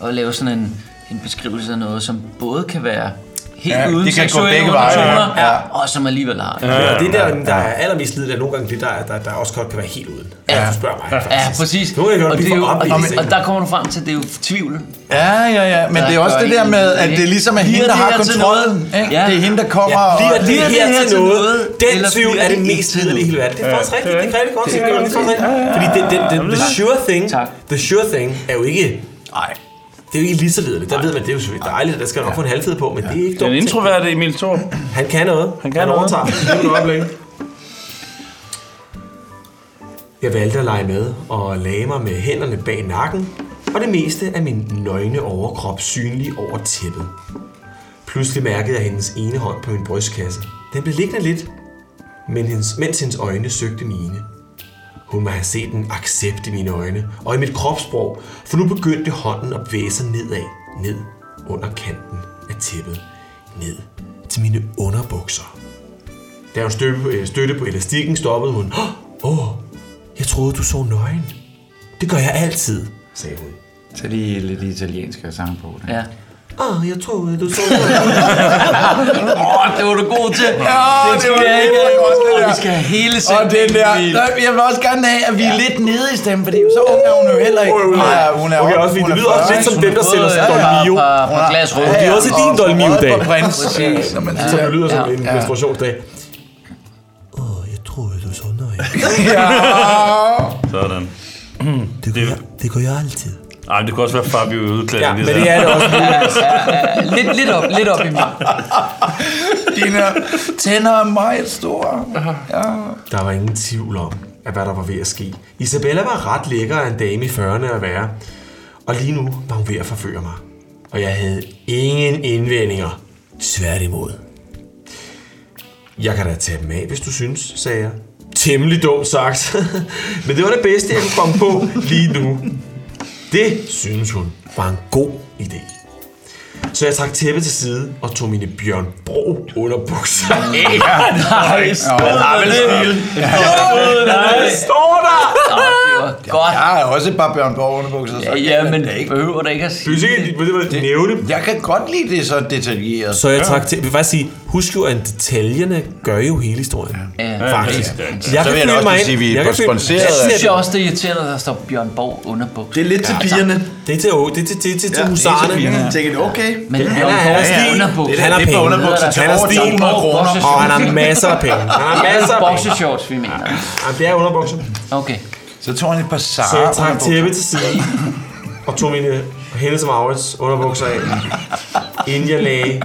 at lave sådan en, en beskrivelse af noget, som både kan være helt
Ja,
ja, uden
det kan gå
seksuelle
begge veje,
undertoner,
ja.
ja. og som alligevel har det.
Ja, det der, der er allermest lidet, er nogle gange det, der, der, der også godt kan være helt uden. Ja.
Ja.
Du spørger mig.
Ja, præcis.
Nu er det godt
og, det er jo, og, og, der kommer du frem til, at det er jo tvivl.
Ja, ja, ja. Men
Der
det er også det der med, at det ligesom er hende, der har kontrollen.
Ja.
Det er hende, der kommer
Ja,
og...
bliver det her
det her
til noget? Den tvivl er det mest
til
lidelige i hele verden. Det er faktisk rigtigt. Det er rigtig godt. Det er faktisk rigtigt. Fordi the sure thing, the sure thing er jo ikke...
Nej.
Det er jo ikke lige så lideligt. Der ved man, det er jo selvfølgelig dejligt, der skal nok få en halvfed på, men det er ikke
Den
dumt.
introverte Emil Thor.
Han kan noget. Han,
kan
han
noget.
overtager. *laughs* Det er et øjeblik. Jeg valgte at lege med og lagde mig med hænderne bag nakken, og det meste af min nøgne overkrop synlig over tæppet. Pludselig mærkede jeg hendes ene hånd på min brystkasse. Den blev liggende lidt, men hendes, mens hendes øjne søgte mine. Hun må have set en accept i mine øjne og i mit kropssprog, for nu begyndte hånden at bevæge sig nedad, ned under kanten af tæppet, ned til mine underbukser. Da hun støtte, støtte på elastikken, stoppede hun. Åh, oh, jeg troede, du så nøgen. Det gør jeg altid, sagde hun.
Så lige lidt italienske sang på det.
Ja.
Åh, oh, jeg troede, du så *laughs*
Åh, oh, det var du god til.
Ja,
det
det var godt, det.
Vi skal have hele
Og
sætningen.
den der, der, jeg vil også gerne have, at vi er lidt nede i stemmen, fordi så ung er hun jo heller ikke. Hun er, hun er,
Okay, også fordi
hun
det
er
lyder også
40,
lidt som
ikke?
dem, der sælger
Ja,
Dolmio.
par, par glas rød.
Det er også din
og-
Dolmio
og
dag.
på prins.
Præcis.
Når man
Så det lyder som en menstruationsdag. Åh, jeg troede, du så nøgen. *laughs* *laughs*
Sådan.
Det det gør jeg altid.
Ej, det kunne også være Fabio i udklædning.
Ja, men det er det også.
Ja, ja, ja. Lidt, lidt op, lidt op i mig.
Dine tænder er meget store. Ja.
Der var ingen tvivl om, at hvad der var ved at ske. Isabella var ret lækker af en dame i 40'erne at være. Og lige nu var hun ved at forføre mig. Og jeg havde ingen indvendinger. Tværtimod. Jeg kan da tage dem af, hvis du synes, sagde jeg. Temmelig dumt sagt. *laughs* Men det var det bedste, jeg kunne komme på lige nu. Det synes hun var en god idé. Så jeg trak tæppet til side og tog mine Bjørn Bro underbukser af. *laughs*
nice.
Ja, der er vel stil.
Hvad står der?
Godt.
Jeg har også et par Bjørn Borg underbukser. så
Ja,
det
ja, men
det ikke.
behøver da ikke at sige
Du siger ikke, det var nævne.
Jeg kan godt lide det så detaljeret.
Så jeg trak til. Jeg vil faktisk sige, husk jo, at detaljerne gør jo hele historien.
Ja.
Faktisk.
Så vil jeg også sige, at vi er sponseret
Jeg
af
synes jo også, det er irriterende, at der står Bjørn Borg underbukser.
Det er lidt til pigerne.
Det er til, det er til, det er til, til
Ja,
husarerne.
det er til pigerne. Tænker, okay.
Men
Han
Borg
stil.
underbukser.
Han har
Det
penge. Han har stil.
200 kroner.
Og han har masser af penge. Han har masser af penge.
Boxershorts, vi mener.
Det er underbukser.
Okay.
Så tog han et par Zara
Så jeg trak tæppe til side og tog mine Hennes og Maurits underbukser af, inden jeg lagde,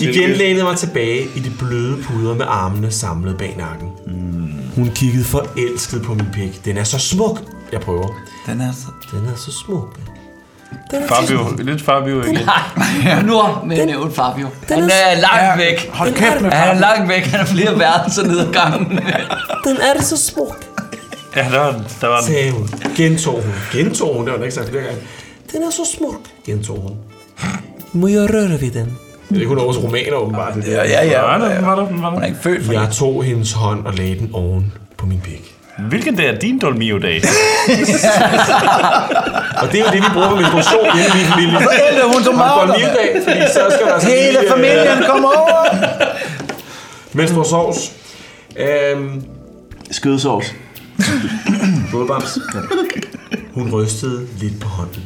igen lænede mig tilbage i de bløde puder med armene samlet bag nakken. Hun kiggede forelsket på min pik. Den er så smuk. Jeg prøver.
Den er så...
Den er så smuk.
Fabio, lidt Fabio igen.
Nej, nu med nævnt Fabio. Han er langt væk.
Hold kæft med
Han er
Fabio.
langt væk. Han er flere verdenser ned ad gangen.
Den er det så smuk.
Ja, der var, der var den.
sagde hun. Gentog hun. Gentog hun, det var den ikke sagt flere gange. Den er så smuk, gentog hun. Må jeg røre ved den? Det er hun er også romaner, åbenbart. Det der.
Ja, ja, ja.
Var der, var der, var
Hun er
der.
ikke født for
Jeg tog hendes hånd og lagde den oven på min pik.
Hvilken dag er din Dolmio-dag? *laughs*
Og det er jo det, vi bruger på menstruation i min familie.
Forældre, hun tog
Har
meget.
du en dag, fordi så skal der sådan
Hele
lige,
familien kom over.
Menstruations. Øhm,
Skødsovs.
Blodbams. Hun rystede lidt på hånden.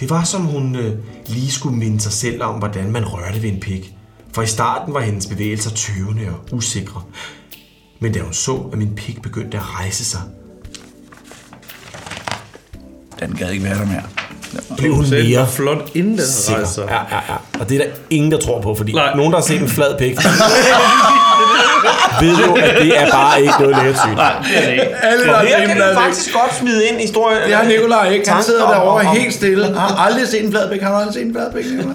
Det var som hun øh, lige skulle minde sig selv om, hvordan man rørte ved en pik. For i starten var hendes bevægelser tøvende og usikre. Men da hun så, at min pik begyndte at rejse sig,
Den gad ikke være der mere.
blev hun
Selv
mere
var flot, inden den sig.
Ja, ja, ja. Og det er der ingen, der tror på, fordi.
Nej.
nogen, der har set en flad pik, *laughs* ved jo, at det er bare ikke noget lækkert syn.
Nej, det er det ikke.
Alle,
Og her kan vi faktisk godt smide ind i historien.
Det har Nikolaj ikke. Han sidder derovre
om-
helt stille. Han har aldrig set en fladbæk. Han har aldrig set en fladbæk. Nikolaj.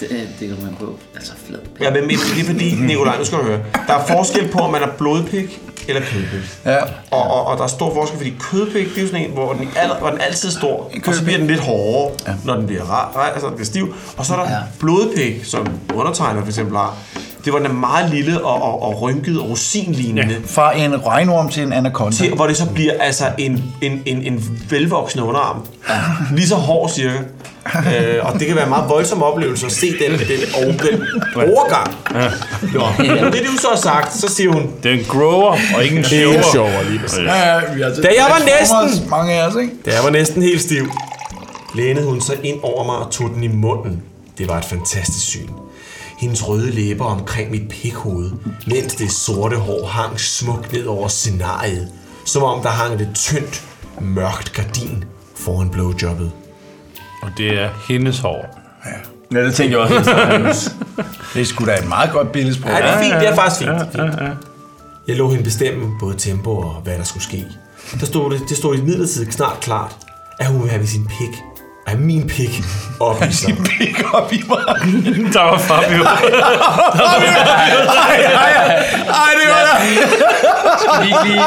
Det, det kan man på. Altså flad.
Ja, men det er fordi, Nikolaj, nu skal du høre. Der er forskel på, om man er blodpik eller kødpik.
Ja.
Og, og, og der er stor forskel, fordi kødpik, det er jo sådan en, hvor den, al, hvor den altid er stor, og så bliver den lidt hårdere, ja. når den bliver, rar, altså den bliver stiv. Og så er der
ja.
blodpik, som undertegner for eksempel har. Det var den meget lille og, og, og rynket og rosinlignende. Ja.
Fra en regnorm til en anaconda.
Til, hvor det så bliver altså en, en, en, en velvoksen underarm. Ja. Lige så hård cirka. øh, og det kan være en meget voldsom oplevelse at se den, den, den, den overgang. Ja. Jo. Men det du så har sagt, så siger hun,
Det er en grower, og ikke en
det er
shower.
en shower lige præcis.
Ja, ja, har
Da jeg var næsten-
Mange af os, ikke?
Da jeg var næsten helt stiv, lænede hun sig ind over mig og tog den i munden. Det var et fantastisk syn. Hendes røde læber omkring mit pikhoved, mens det sorte hår hang smukt ned over scenariet, som om der hang et tyndt, mørkt gardin foran blowjobbet.
Og det er hendes hår.
Ja, det tænkte jeg også. det er sgu da et meget godt billedsprog.
Ja, det er fint, det er faktisk fint. Fint. Jeg lå hende bestemme både tempo og hvad der skulle ske. Der stod det, det stod i midlertid snart klart, at hun ville have sin pik, af min pik, op i sig.
Pik op i mig. *laughs*
Der var *laughs* Fabio.
Ej, ej, ej, det var der.
Skal vi ikke lige...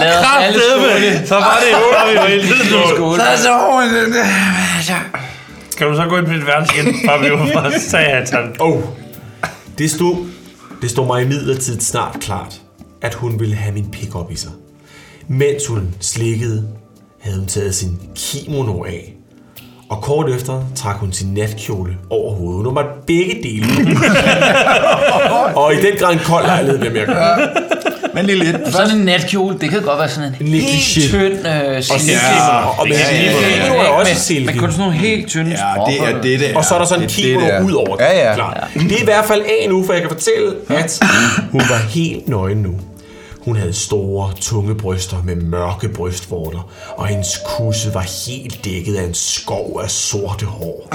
Lad os alle skåle.
Så var det jo, når vi var helt
Skål.
Så så den der.
Kan du så gå ind på dit værelse igen, Fabio, for satan?
Oh. Det stod, det stod mig imidlertid snart klart, at hun ville have min pik op i sig. Mens hun slikkede, havde hun taget sin kimono af. Og kort efter trak hun sin natkjole over hovedet. Hun var begge dele. *laughs* og i den grad en kold lejlighed, bliver mere gøre.
Men lige lidt.
Sådan en natkjole, det kan godt være sådan en
negligé.
helt tynd øh, silke.
Ja, og men kimono er også silke.
Men kun sådan nogle helt tynde
Ja, det er det, det er.
Og så er der sådan en kimono ud over det.
Ja, ja.
Klart. Det er i hvert fald af nu, for jeg kan fortælle, at hun var helt nøgen nu. Hun havde store, tunge bryster med mørke brystvorter, og hendes kusse var helt dækket af en skov af sorte hår.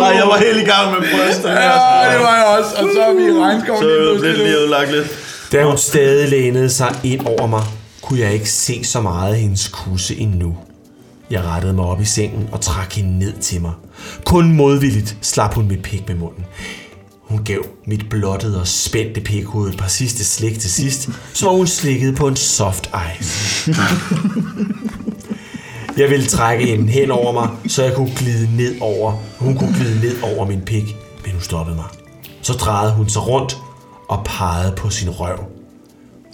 Nej, jeg var helt i gang med bryster.
Ja, det var jeg også. Og så er vi i regnskov
Så blev det lige ødelagt lidt.
Da hun stadig lænede sig ind over mig, kunne jeg ikke se så meget af hendes kusse endnu. Jeg rettede mig op i sengen og trak hende ned til mig. Kun modvilligt slap hun mit pik med munden. Hun gav mit blottede og spændte pikhoved et par sidste slik til sidst, så hun slikkede på en soft ice. Jeg ville trække hende hen over mig, så jeg kunne glide ned over. Hun kunne glide ned over min pik, men hun stoppede mig. Så drejede hun sig rundt og pegede på sin røv.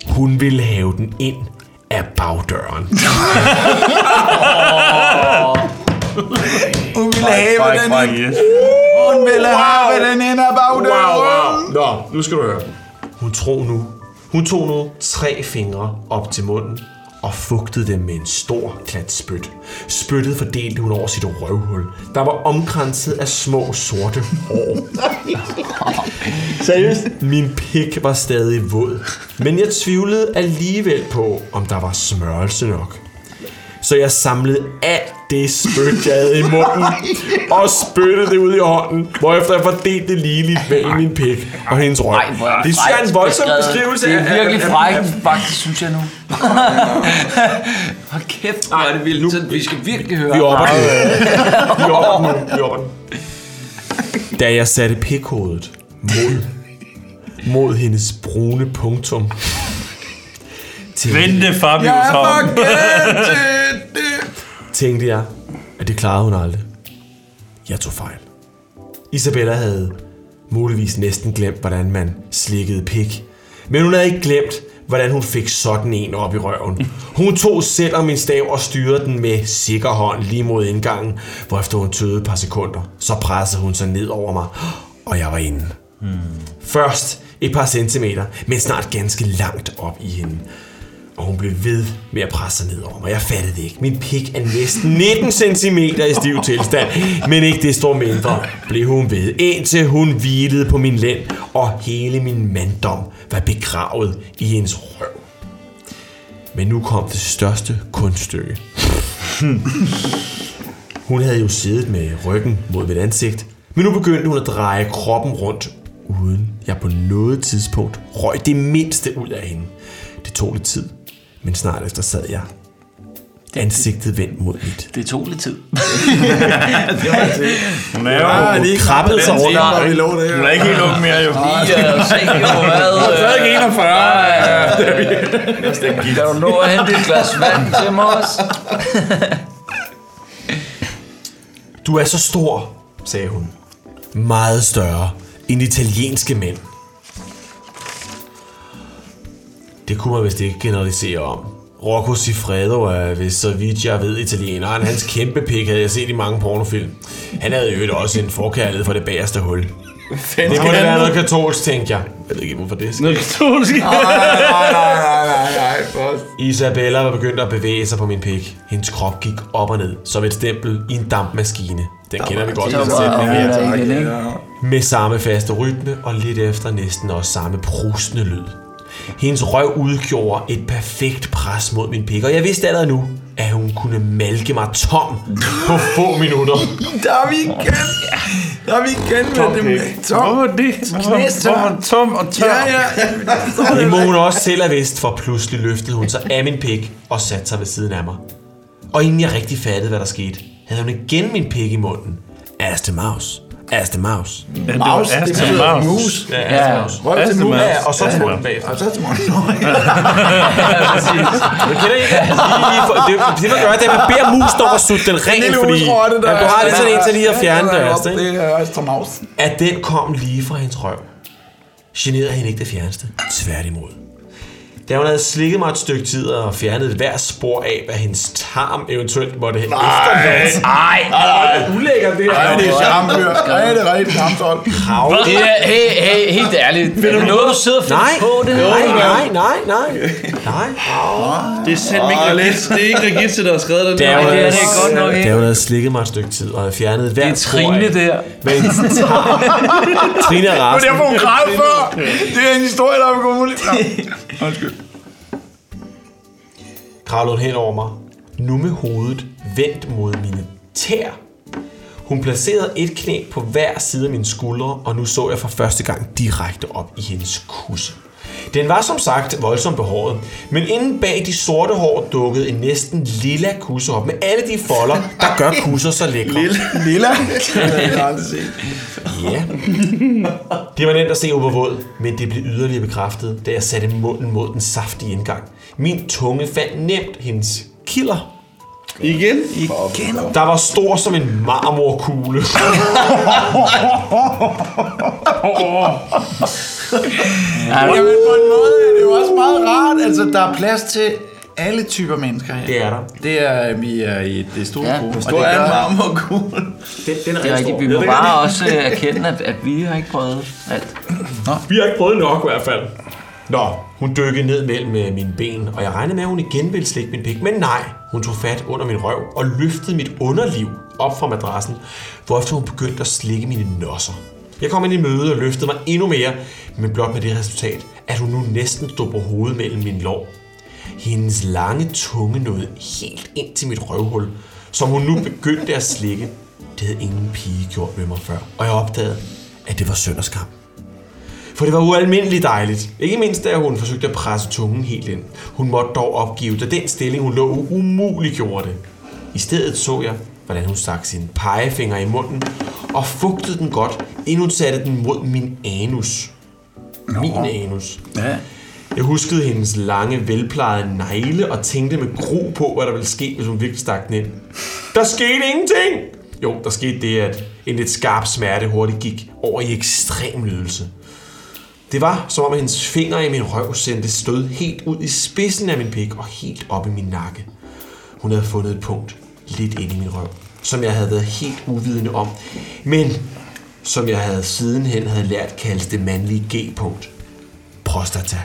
Hun ville have den ind af bagdøren.
Hun ville have den ind. Hun ville have den ind af bagdøren.
Nå, nu skal du høre. Hun tog nu. Hun tog nu tre fingre op til munden og fugtede dem med en stor klat spyt. Spyttet fordelte hun over sit røvhul, der var omkranset af små sorte hår. *laughs*
Seriøst?
Min pik var stadig våd, men jeg tvivlede alligevel på, om der var smørelse nok. Så jeg samlede alt det spyt, jeg havde i munden, og spyttede det ud i hånden, hvorefter jeg fordelte det ligeligt mellem min pik og hendes
hvor er
Det synes jeg er en voldsom beskrivelse
Det
af-
er virkelig frækt, faktisk, synes jeg nu. Hold kæft, hvor er det vildt. Så vi skal virkelig høre.
Vi er oppe
Nej.
Vi er oppe nu. *laughs* Vi oppe nu. Da jeg satte pikhovedet mod, mod hendes brune punktum. Til
Vente, Fabio
Jeg er
tænkte jeg, at det klarede hun aldrig. Jeg tog fejl. Isabella havde muligvis næsten glemt, hvordan man slikkede pik. Men hun havde ikke glemt, hvordan hun fik sådan en op i røven. Hun tog selv om min stav og styrede den med sikker hånd lige mod indgangen, hvorefter hun tøede et par sekunder. Så pressede hun sig ned over mig, og jeg var inde. Først et par centimeter, men snart ganske langt op i hende. Og hun blev ved med at presse sig ned over mig. Jeg fattede det ikke. Min pik er næsten 19 cm i stiv tilstand. Men ikke desto mindre blev hun ved, indtil hun hvilede på min lænd, og hele min manddom var begravet i hendes røv. Men nu kom det største kunststykke. Hun havde jo siddet med ryggen mod mit ansigt, men nu begyndte hun at dreje kroppen rundt, uden jeg på noget tidspunkt røg det mindste ud af hende. Det tog lidt tid, men snart efter sad jeg ansigtet vendt mod mit.
Det tog lidt tid. *laughs*
Hun er jo...
Hun krabbede sig rundt.
Hvor vi lå der.
Hun er ikke helt ung mere, jo.
Ja, se jo hvad...
Stadig 41.
Kan du nå at hente et glas vand til mig også?
Du er så stor, sagde hun. Meget større end italienske mænd. Det kunne man vist ikke generalisere om. Rocco Siffredo er, hvis så vidt jeg ved, italieneren. Hans kæmpe pik havde jeg set i mange pornofilm. Han havde jo også en forkærlighed for det bagerste hul. Det må da være noget katolsk, tænkte jeg. Jeg ved ikke, hvorfor det er sket.
Noget katolsk.
Nej, *laughs* nej, nej, nej, nej.
Isabella var begyndt at bevæge sig på min pik. Hendes krop gik op og ned, som et stempel i en dampmaskine. Den kender vi godt. Den sætning. Med samme faste rytme og lidt efter næsten også samme prustende lyd. Hendes røv udgjorde et perfekt pres mod min pik, og jeg vidste allerede nu, at hun kunne malke mig tom på få minutter. *laughs*
Der er vi igen. Der er vi igen med det. Tom.
Hvorfor det? Hvorfor var tom og tør?
Ja, ja, ja.
Det må hun også selv have vidst, for pludselig løftede hun sig af min pik og satte sig ved siden af mig. Og inden jeg rigtig fattede, hvad der skete, havde hun igen min pik i munden. As the mouse. As the mouse.
Ja,
Maus, det
Aston
betyder
Mouse.
mus.
Ja, as
Ja.
mouse.
Røv til
Aston
mus.
Mouse.
Ja, og så til
Aston
munden
Mouse.
bagefter.
Og så til morgen.
Du kender ikke? Lige for, det, det, man gør, det er, at man beder musen om at sutte den ren, fordi
der
ja, du har
er-
lidt sådan en til lige at fjerne det. Ikke?
Det er Aston Maus.
At den kom lige fra hendes røv, generede hende ikke det fjerneste. Tværtimod. Da hun havde slikket mig et stykke tid og fjernet hver spor af, hvad hendes tarm eventuelt måtte have efterladt.
Ej,
ej, ulækkert det her.
Ej, det er charmdyr. Ej, det er rigtigt hamstol.
Krav.
Det er, hey, hey, helt ærligt. Er det noget, du sidder og finder
Nej,
på det?
nej, nej, nej, nej, nej.
Det er simpelthen ikke Regitze, det er ikke Regitze, der har skrevet den
det er det godt nok.
Da hun havde slikket mig et stykke tid og fjernet hver
Det er Trine der.
Hvad er det? *laughs* Trine er
Men
resten.
jeg får hun græd før. Det er en historie, der er muligt. *laughs* Undskyld
kravlede hun hen over mig, nu med hovedet vendt mod mine tær. Hun placerede et knæ på hver side af mine skuldre, og nu så jeg for første gang direkte op i hendes kusse. Den var som sagt voldsomt behåret, men inden bag de sorte hår dukkede en næsten lilla kusse op med alle de folder, der gør kusser så lækre.
Lilla. Set. *laughs*
Ja. Det var nemt at se våd, men det blev yderligere bekræftet, da jeg satte munden mod den saftige indgang. Min tunge fandt nemt hendes kilder.
Igen?
Igen? Der var stor som en marmorkugle.
Jamen, på en måde er det jo også meget rart. Altså, der er plads til alle typer mennesker her.
Det er der.
Det er, vi er i det store
Ja,
gruppe.
stor
det
er den?
marmorkuglen.
Den, den er
Det er rigtigt. Vi må bare også øh, erkende, at, at vi har ikke prøvet alt.
Vi har ikke prøvet nok i hvert fald. Nå, hun dykkede ned mellem øh, mine ben, og jeg regnede med, at hun igen ville slikke min pik. Men nej, hun tog fat under min røv og løftede mit underliv op fra madrassen, hvorefter hun begyndte at slikke mine nosser. Jeg kom ind i møde og løftede mig endnu mere, men blot med det resultat, at hun nu næsten stod på hovedet mellem mine lår. Hendes lange tunge nåede helt ind til mit røvhul, som hun nu begyndte at slikke. Det havde ingen pige gjort med mig før, og jeg opdagede, at det var synd. For det var ualmindeligt dejligt. Ikke mindst da hun forsøgte at presse tungen helt ind. Hun måtte dog opgive, da den stilling hun lå umuligt gjorde det. I stedet så jeg, hvordan hun stak sin pegefinger i munden og fugtede den godt, inden hun satte den mod min anus. Min anus.
Ja.
Jeg huskede hendes lange, velplejede negle og tænkte med gro på, hvad der ville ske, hvis hun virkelig stak den ind. Der skete ingenting! Jo, der skete det, at en lidt skarp smerte hurtigt gik over i ekstrem nydelse. Det var, som om hendes fingre i min røv sendte stød helt ud i spidsen af min pik og helt op i min nakke. Hun havde fundet et punkt lidt inde i min røv, som jeg havde været helt uvidende om, men som jeg havde sidenhen havde lært kaldes det mandlige G-punkt. Prostata.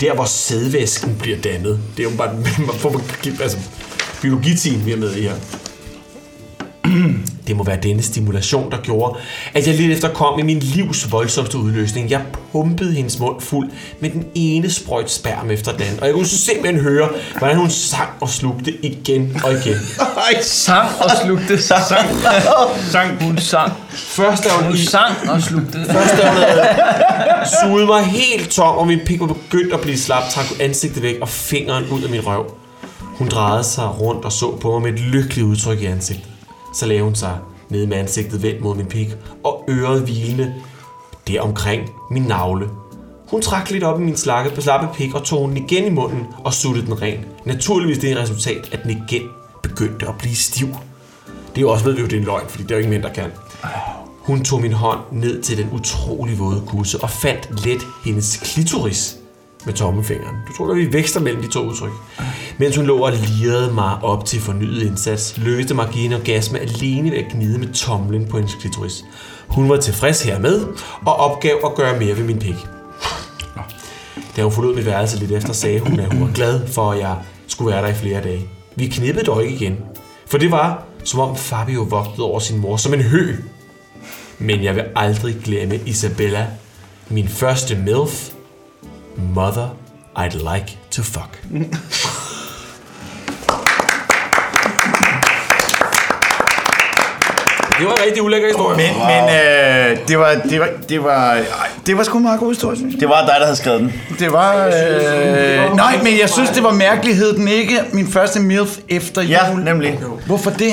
Der, hvor sædvæsken bliver dannet. Det er jo bare *laughs* man får altså, biologitiden, vi er med i her. *clears throat* Det må være denne stimulation, der gjorde, at jeg lidt efter kom i min livs voldsomste udløsning. Jeg pumpede hendes mund fuld med den ene sprøjt sperm efter den, og jeg kunne simpelthen høre, hvordan hun sang og slugte igen og igen. *laughs*
sang og slugte. Sang. sang. Hun sang.
Først da hun,
hun sang og slugte.
Først da hun havde suget mig helt tom, og min pik var begyndt at blive slap, trak ansigtet væk og fingeren ud af min røv. Hun drejede sig rundt og så på mig med et lykkeligt udtryk i ansigtet. Så lagde hun sig ned med ansigtet vendt mod min pik, og øret hvilende der omkring min navle. Hun trak lidt op i min slakke, slappe pik og tog den igen i munden og suttede den ren. Naturligvis det er et resultat, at den igen begyndte at blive stiv. Det er jo også ved vi jo, det er en løgn, fordi det er jo ingen mænd, der kan. Hun tog min hånd ned til den utrolig våde kusse og fandt let hendes klitoris med tommefingeren. Du tror, at vi vækster mellem de to udtryk. Mens hun lå og lirede mig op til fornyet indsats, løste Margine mig orgasme alene ved at gnide med tomlen på hendes klitoris. Hun var tilfreds hermed og opgav at gøre mere ved min pik. Da hun forlod mit værelse lidt efter, sagde hun, at hun var glad for, at jeg skulle være der i flere dage. Vi knippede dog ikke igen, for det var, som om Fabio vogtede over sin mor som en hø. Men jeg vil aldrig glemme Isabella, min første MILF, Mother I'd like to fuck. Det var en rigtig ulækker historie.
Men, men øh, det var, det var, det var, ej, det var sgu en meget god historie, synes jeg.
Det var dig, der havde skrevet den.
Det var, øh, nej, men jeg synes, det var mærkeligt, hed den ikke min første MILF efter
Ja,
jul.
nemlig.
Hvorfor det?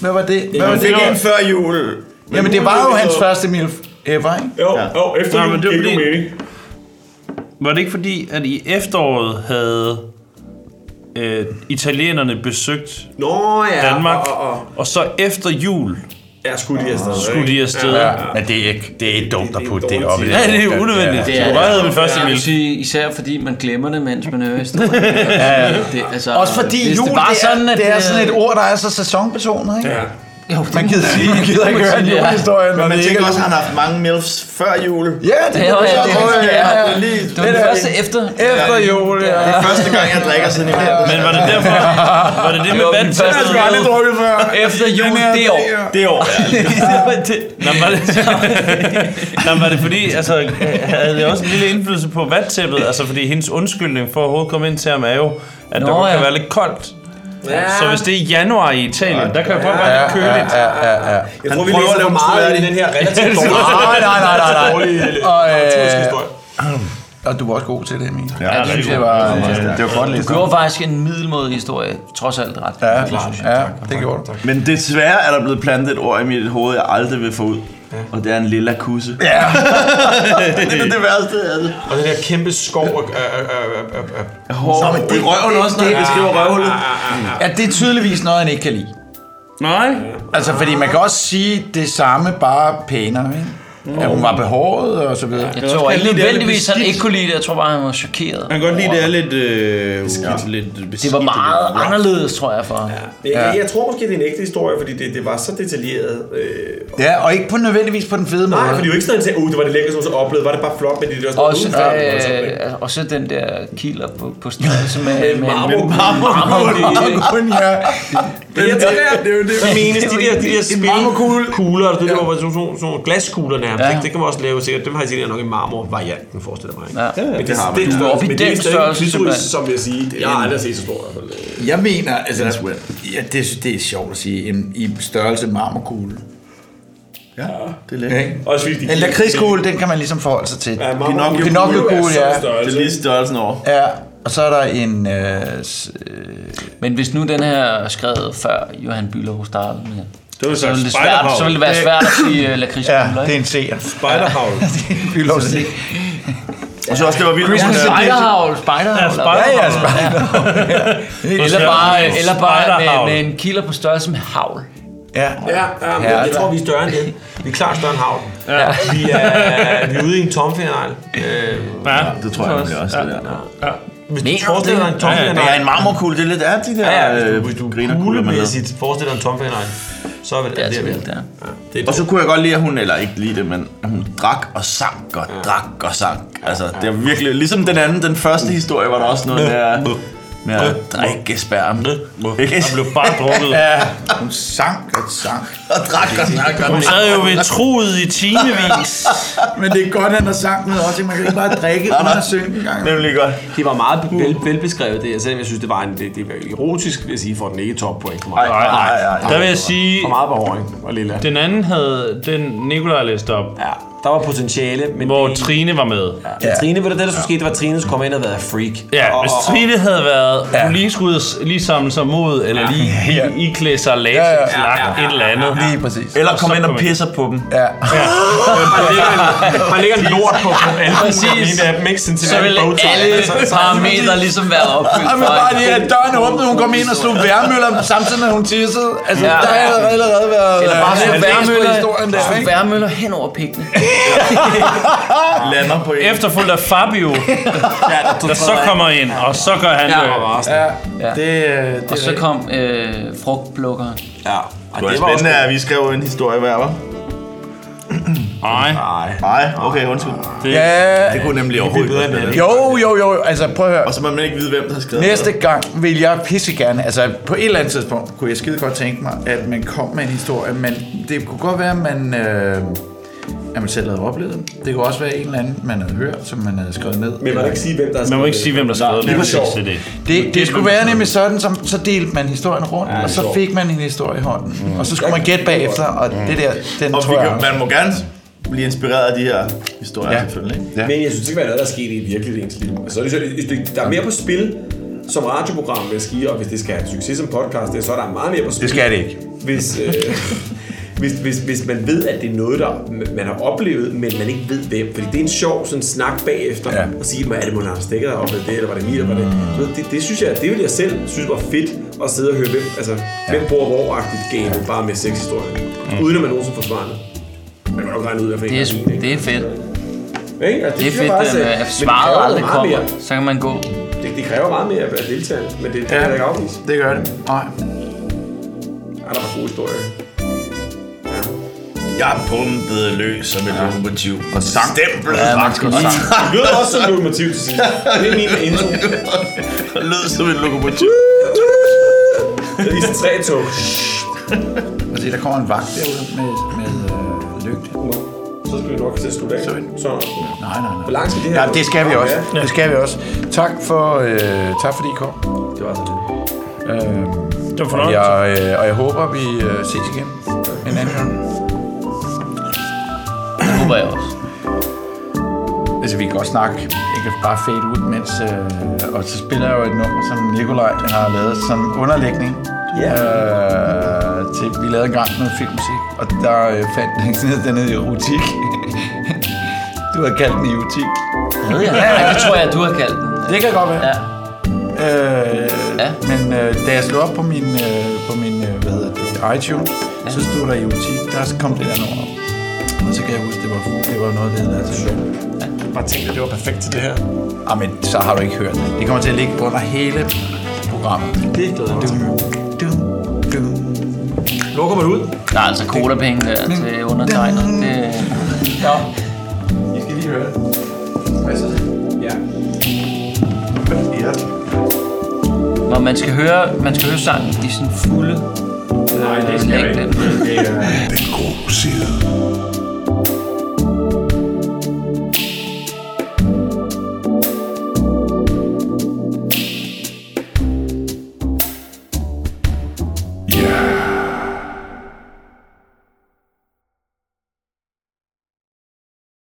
Hvad var det? Hvad var det?
fik en før jul.
Jamen, det var jo hans første MILF ever, ikke?
Jo, jo efter
Nej, men det var fordi-
mening.
Var det ikke fordi, at i efteråret havde øh, italienerne besøgt
Nå ja.
Danmark,
Og, og, og.
og så efter jul
Ja, skulle de afsted.
Skulle de afsted.
Ja, men det er ikke, det er ikke dumt at putte det op i det.
Ja, det er unødvendigt.
Det
Det
er
er bare hedde min første mil.
sige, især fordi man glemmer det, mens man hører historien. *laughs*
Ja.
det, altså,
Også fordi jul, det,
var
er,
sådan, at,
det er sådan et ord, der er så sæsonbetonet, ikke?
Ja.
Jo,
Man gider, sige, man gider ikke høre en
Ja.
julehistorie, når
Men man
det
tænker
er
også, at han har haft mange milfs før jul.
Ja, det
Ja,
kan
ja,
du
ja,
så.
det-
ja, ja.
Det er lige-
Det var det første efter.
Efter jul, ja.
Det er første gang, jeg drikker siden i.
Men var det derfor? Var det det med
Det første
Jeg har aldrig drukket før.
Efter jul det år.
Det år. *laughs*
Nå, var det, Nå, var det fordi, altså, havde det også en lille indflydelse på vandtæppet? Altså, fordi hendes undskyldning for at overhovedet komme ind til ham er jo, at
Nå,
der kan
ja.
være lidt koldt. Så hvis det er januar i Italien, der kan det godt være
Ja,
lidt køligt.
ja, ja, ja.
Jeg tror, vi
prøver
læser
at lave
for meget i den her relativt dårlige
Nej, nej, nej, nej, Og, øh. *clears throat* Og du var også god til det, Emil.
Ja,
jeg synes, det var, det var godt
Du
læst.
gjorde faktisk en middelmådig historie, trods alt ret.
Ja, ja, det gjorde du.
Men desværre er der blevet plantet et ord i mit hoved, jeg aldrig vil få ud. Og det er en lilla kusse.
Ja. *laughs*
det er det værste af det.
Og den her kæmpe skov af, af
Hår.
Det-
I røven også, når jeg beskriver røvhullet.
Ja, det er tydeligvis noget, han ikke kan lide.
Nej.
Altså, fordi man kan også sige det samme, bare pænere, ikke? At hun var behåret og så videre.
Jeg tror ikke nødvendigvis, han ikke kunne lide det. Jeg tror bare, han var chokeret.
Man kan godt lide, det er lidt... Øh, lidt
Det var meget anderledes, tror jeg, for ham.
Jeg, jeg, jeg tror måske, det er en ægte historie, fordi det, det var så detaljeret. Øh,
Ja, og ikke på nødvendigvis på den fede måde.
nej, fordi det er jo ikke sådan, at han sagde, uh, det var det lækkert, som så oplevede, var det bare flot, men det er også
Også, øh, også den der kilder på, på størrelse med, med
marmor-
marmor.
Kun, ja.
Jeg
det er jo det.
så menes de der, de der
marmorkugle.
spilkugler, det der var sådan nogle, sådan nogle glaskugler nærmest,
Ja.
ja. det kan man også lave sikkert. Dem har jeg sikkert nok i marmor-varianten, forestiller jeg mig. Ikke?
Ja.
Men det,
har man.
det, det,
Du er oppe i
det er
den størrelse,
som jeg siger. Jeg har aldrig set så stor.
Jeg mener, altså, ja, det, det er sjovt at sige, en, i størrelse marmorkugle.
Ja, det er lækkert.
Ikke?
Også fordi de
En lakridskugle, den kan man ligesom forholde sig til.
Ja,
Pinocchio-
Pinocchio-kugle, ja.
Det er lige størrelsen over.
Ja, og så er der en... Øh, øh,
Men hvis nu den her er skrevet før Johan Bülow startede med,
Det var
så ville det, svært,
Spider-Havl.
så ville det være svært at sige uh,
ja,
lakridskugler,
det er en seer.
Spiderhavl.
Fylder det.
Og så også, det var vildt.
Christian
hun-
Spiderhavl, Spiderhavl.
Ja,
eller, eller bare, eller bare
Spiderhavl.
med, med en kilder på størrelse med havl.
Ja.
Ja, ja
Ja,
jeg
det-
tror, vi er større end det. Vi er klart større end havn. Ja. Vi, er, vi er ude i en tomfinal. Øh,
Ja.
Det tror jeg nemlig også, det der.
hvis du
Mener
forestiller dig en
Ja, ja,
tomfinal,
Det er en marmorkugle, det er lidt af de der
Ja, ja, hvis du,
øh,
hvis du
grinerkugler, man lavede.
kuglemæssigt forestiller dig en tomfinal, så er det
Det er
det,
altså
vi
vildt, ja.
det er
Og så kunne jeg godt lide, at hun, eller ikke lide det, men at hun drak og sang og drak og sang. Altså, det er virkelig, ligesom den anden, den første historie, var der også noget der med at drikke sperm. Ikke?
Der blev bare drukket.
Ja, hun sang og sang.
Og drak og sang.
Hun sad jo ved truet i timevis. *laughs*
Men det er godt, han har sang med også. Man kan ikke bare drikke uden at synge en gang.
Nemlig godt.
Det var meget vel, velbeskrevet, det. Selvom jeg synes, det var, en, det, det var erotisk, vil jeg sige, for den ikke top point for mig.
Nej, nej. Der vil jeg sige,
For meget behåring og lilla.
den anden havde, den Nikolaj læste op,
Ja, der var potentiale, men
hvor
det,
Trine var med.
ja. ja. Trine, ved du, det der skulle ske, det var, at Trine skulle komme ind og være freak.
Ja,
og,
hvis
og,
Trine havde været, hun lige skulle ud og lige samle sig mod, eller lige
Ja.
i- iklæde sig latex,
Ja, ja.
lagt et eller andet.
Lige præcis.
Eller komme ind og pisser på dem.
Ja.
der ligger en, der ligger lort på, på alle
Præcis.
en af dem, ikke? Sådan til
Så vil alle
Altså, så-
parametre ligesom være opfyldt.
Men
for
bare lige, at døren åbnede, hun kom ind og slog værmøller, samtidig med, hun tissede. Altså,
Ja.
der havde allerede været...
Eller bare
på
værmøller,
historien der, ikke?
værmøller hen over pikkene. *laughs*
Lander på en.
Efterfulgt af Fabio, *laughs* der så kommer ind, og så gør han det.
Ja, det, øh, det
Og så kom øh, frugtplukkeren.
Ja, og
Det var
det var
spændende, at vi skrev en historie hver, hva'?
Nej,
Nej. Okay, undskyld.
Ja,
Det kunne nemlig overhovedet ikke være
det.
jo, jo, jo, altså prøv at høre.
Og så må man ikke vide, hvem der har skrevet
Næste gang vil jeg pisse gerne, altså på et eller andet tidspunkt, kunne jeg skide godt tænke mig, at man kom med en historie, men det kunne godt være, at man, øh, at man selv havde oplevet. Det kunne også være en eller anden, man havde hørt, som man havde skrevet ned.
Men man kan ikke sige, hvem der har
man må ikke sige, hvem der skrev det.
Det sjovt.
til det.
Det, det skulle være nemlig sådan, som, så delte man historien rundt, og så fik man en historie i hånden. Og så skulle man gætte bagefter, og det der, den
Og
tror jeg
man må gerne blive inspireret af de her historier,
Ja.
selvfølgelig. Ikke?
Ja.
Men jeg synes ikke, hvad der er sket i liv. Altså, er det, så- det, der er mere på spil som radioprogram, vil jeg sige, og hvis det skal have succes som podcast, det, så er der meget mere på spil.
Det skal det ikke.
Hvis, øh, *laughs* hvis, hvis, hvis man ved, at det er noget, der man har oplevet, men man ikke ved hvem. Fordi det er en sjov sådan snak bagefter,
Ja.
ja. og sige, er det, Lars Stikker, der har oplevet det, eller var det Emil, eller var det... Så det, det, synes jeg, det ville jeg selv synes var fedt at sidde og høre, hvem, altså, hvem bor hvor-agtigt game, bare med sexhistorie. Mm. Uden at man nogensinde får svaret. Man kan nok regne ud, hvad for en
Det er,
der er ikke?
det er fedt.
Ikke? Altså,
Det er
synes jeg
fedt,
faktisk,
det
at- men
at
det
svaret aldrig kommer.
mere.
Så kan man gå.
Det, det kræver meget mere at deltage, men det, det
Ja.
kan jeg ikke afvise.
Det gør det. Nej.
Ja, der var gode historier.
Jeg pumpede løs som et lokomotiv. Og sang. Stemplet.
Ja, man skal
og *laughs* sang.
Det lyder også som lokomotiv til sidst. Det er min intro.
Det lød som et lokomotiv.
Det er tre tog.
Og se, der kommer en vagt derude med, med øh, lygte.
Så skal vi nok til at slutte af. Så.
Nej, nej, nej.
Hvor langt skal det her
Ja,
gå?
det skal vi også.
Ja.
Det skal vi også. Tak for, øh, tak fordi I kom.
Det var så det.
Øh,
Det var
og,
fornøjelse.
jeg, øh, og jeg håber, vi øh, ses igen en anden gang.
Håber jeg også.
Altså, vi kan godt snakke. Jeg kan bare fade ud, mens... Øh, og så spiller jeg jo et nummer, som Nikolaj har lavet som underlægning.
Ja.
Øh, til, vi lavede engang noget filmmusik, og der øh, fandt jeg den hed erotik. *laughs* du har kaldt den erotik.
Jeg? Ja, det tror jeg, du har kaldt den.
Det kan godt være.
Ja.
Øh,
Ja.
Men øh, da jeg slog op på min, øh, på min øh, hvad hedder det, iTunes, ja. så stod der erotik. Der kom det der nummer op. Kan jeg huske, det var, det var noget, det der til.
Bare tænkte, at det var perfekt til det her.
Ah, men så har du ikke hørt det. Det kommer til at ligge under hele programmet.
Det glæder jeg mig. Lukker man ud?
Der er altså kodapenge der til undertegnet. Det,
Ja. I skal lige høre det. Hvad så?
Ja.
Ja.
hvor man skal høre, man skal høre sangen i sin fulde
Nej, det skal ikke. Det er...
Den grå side.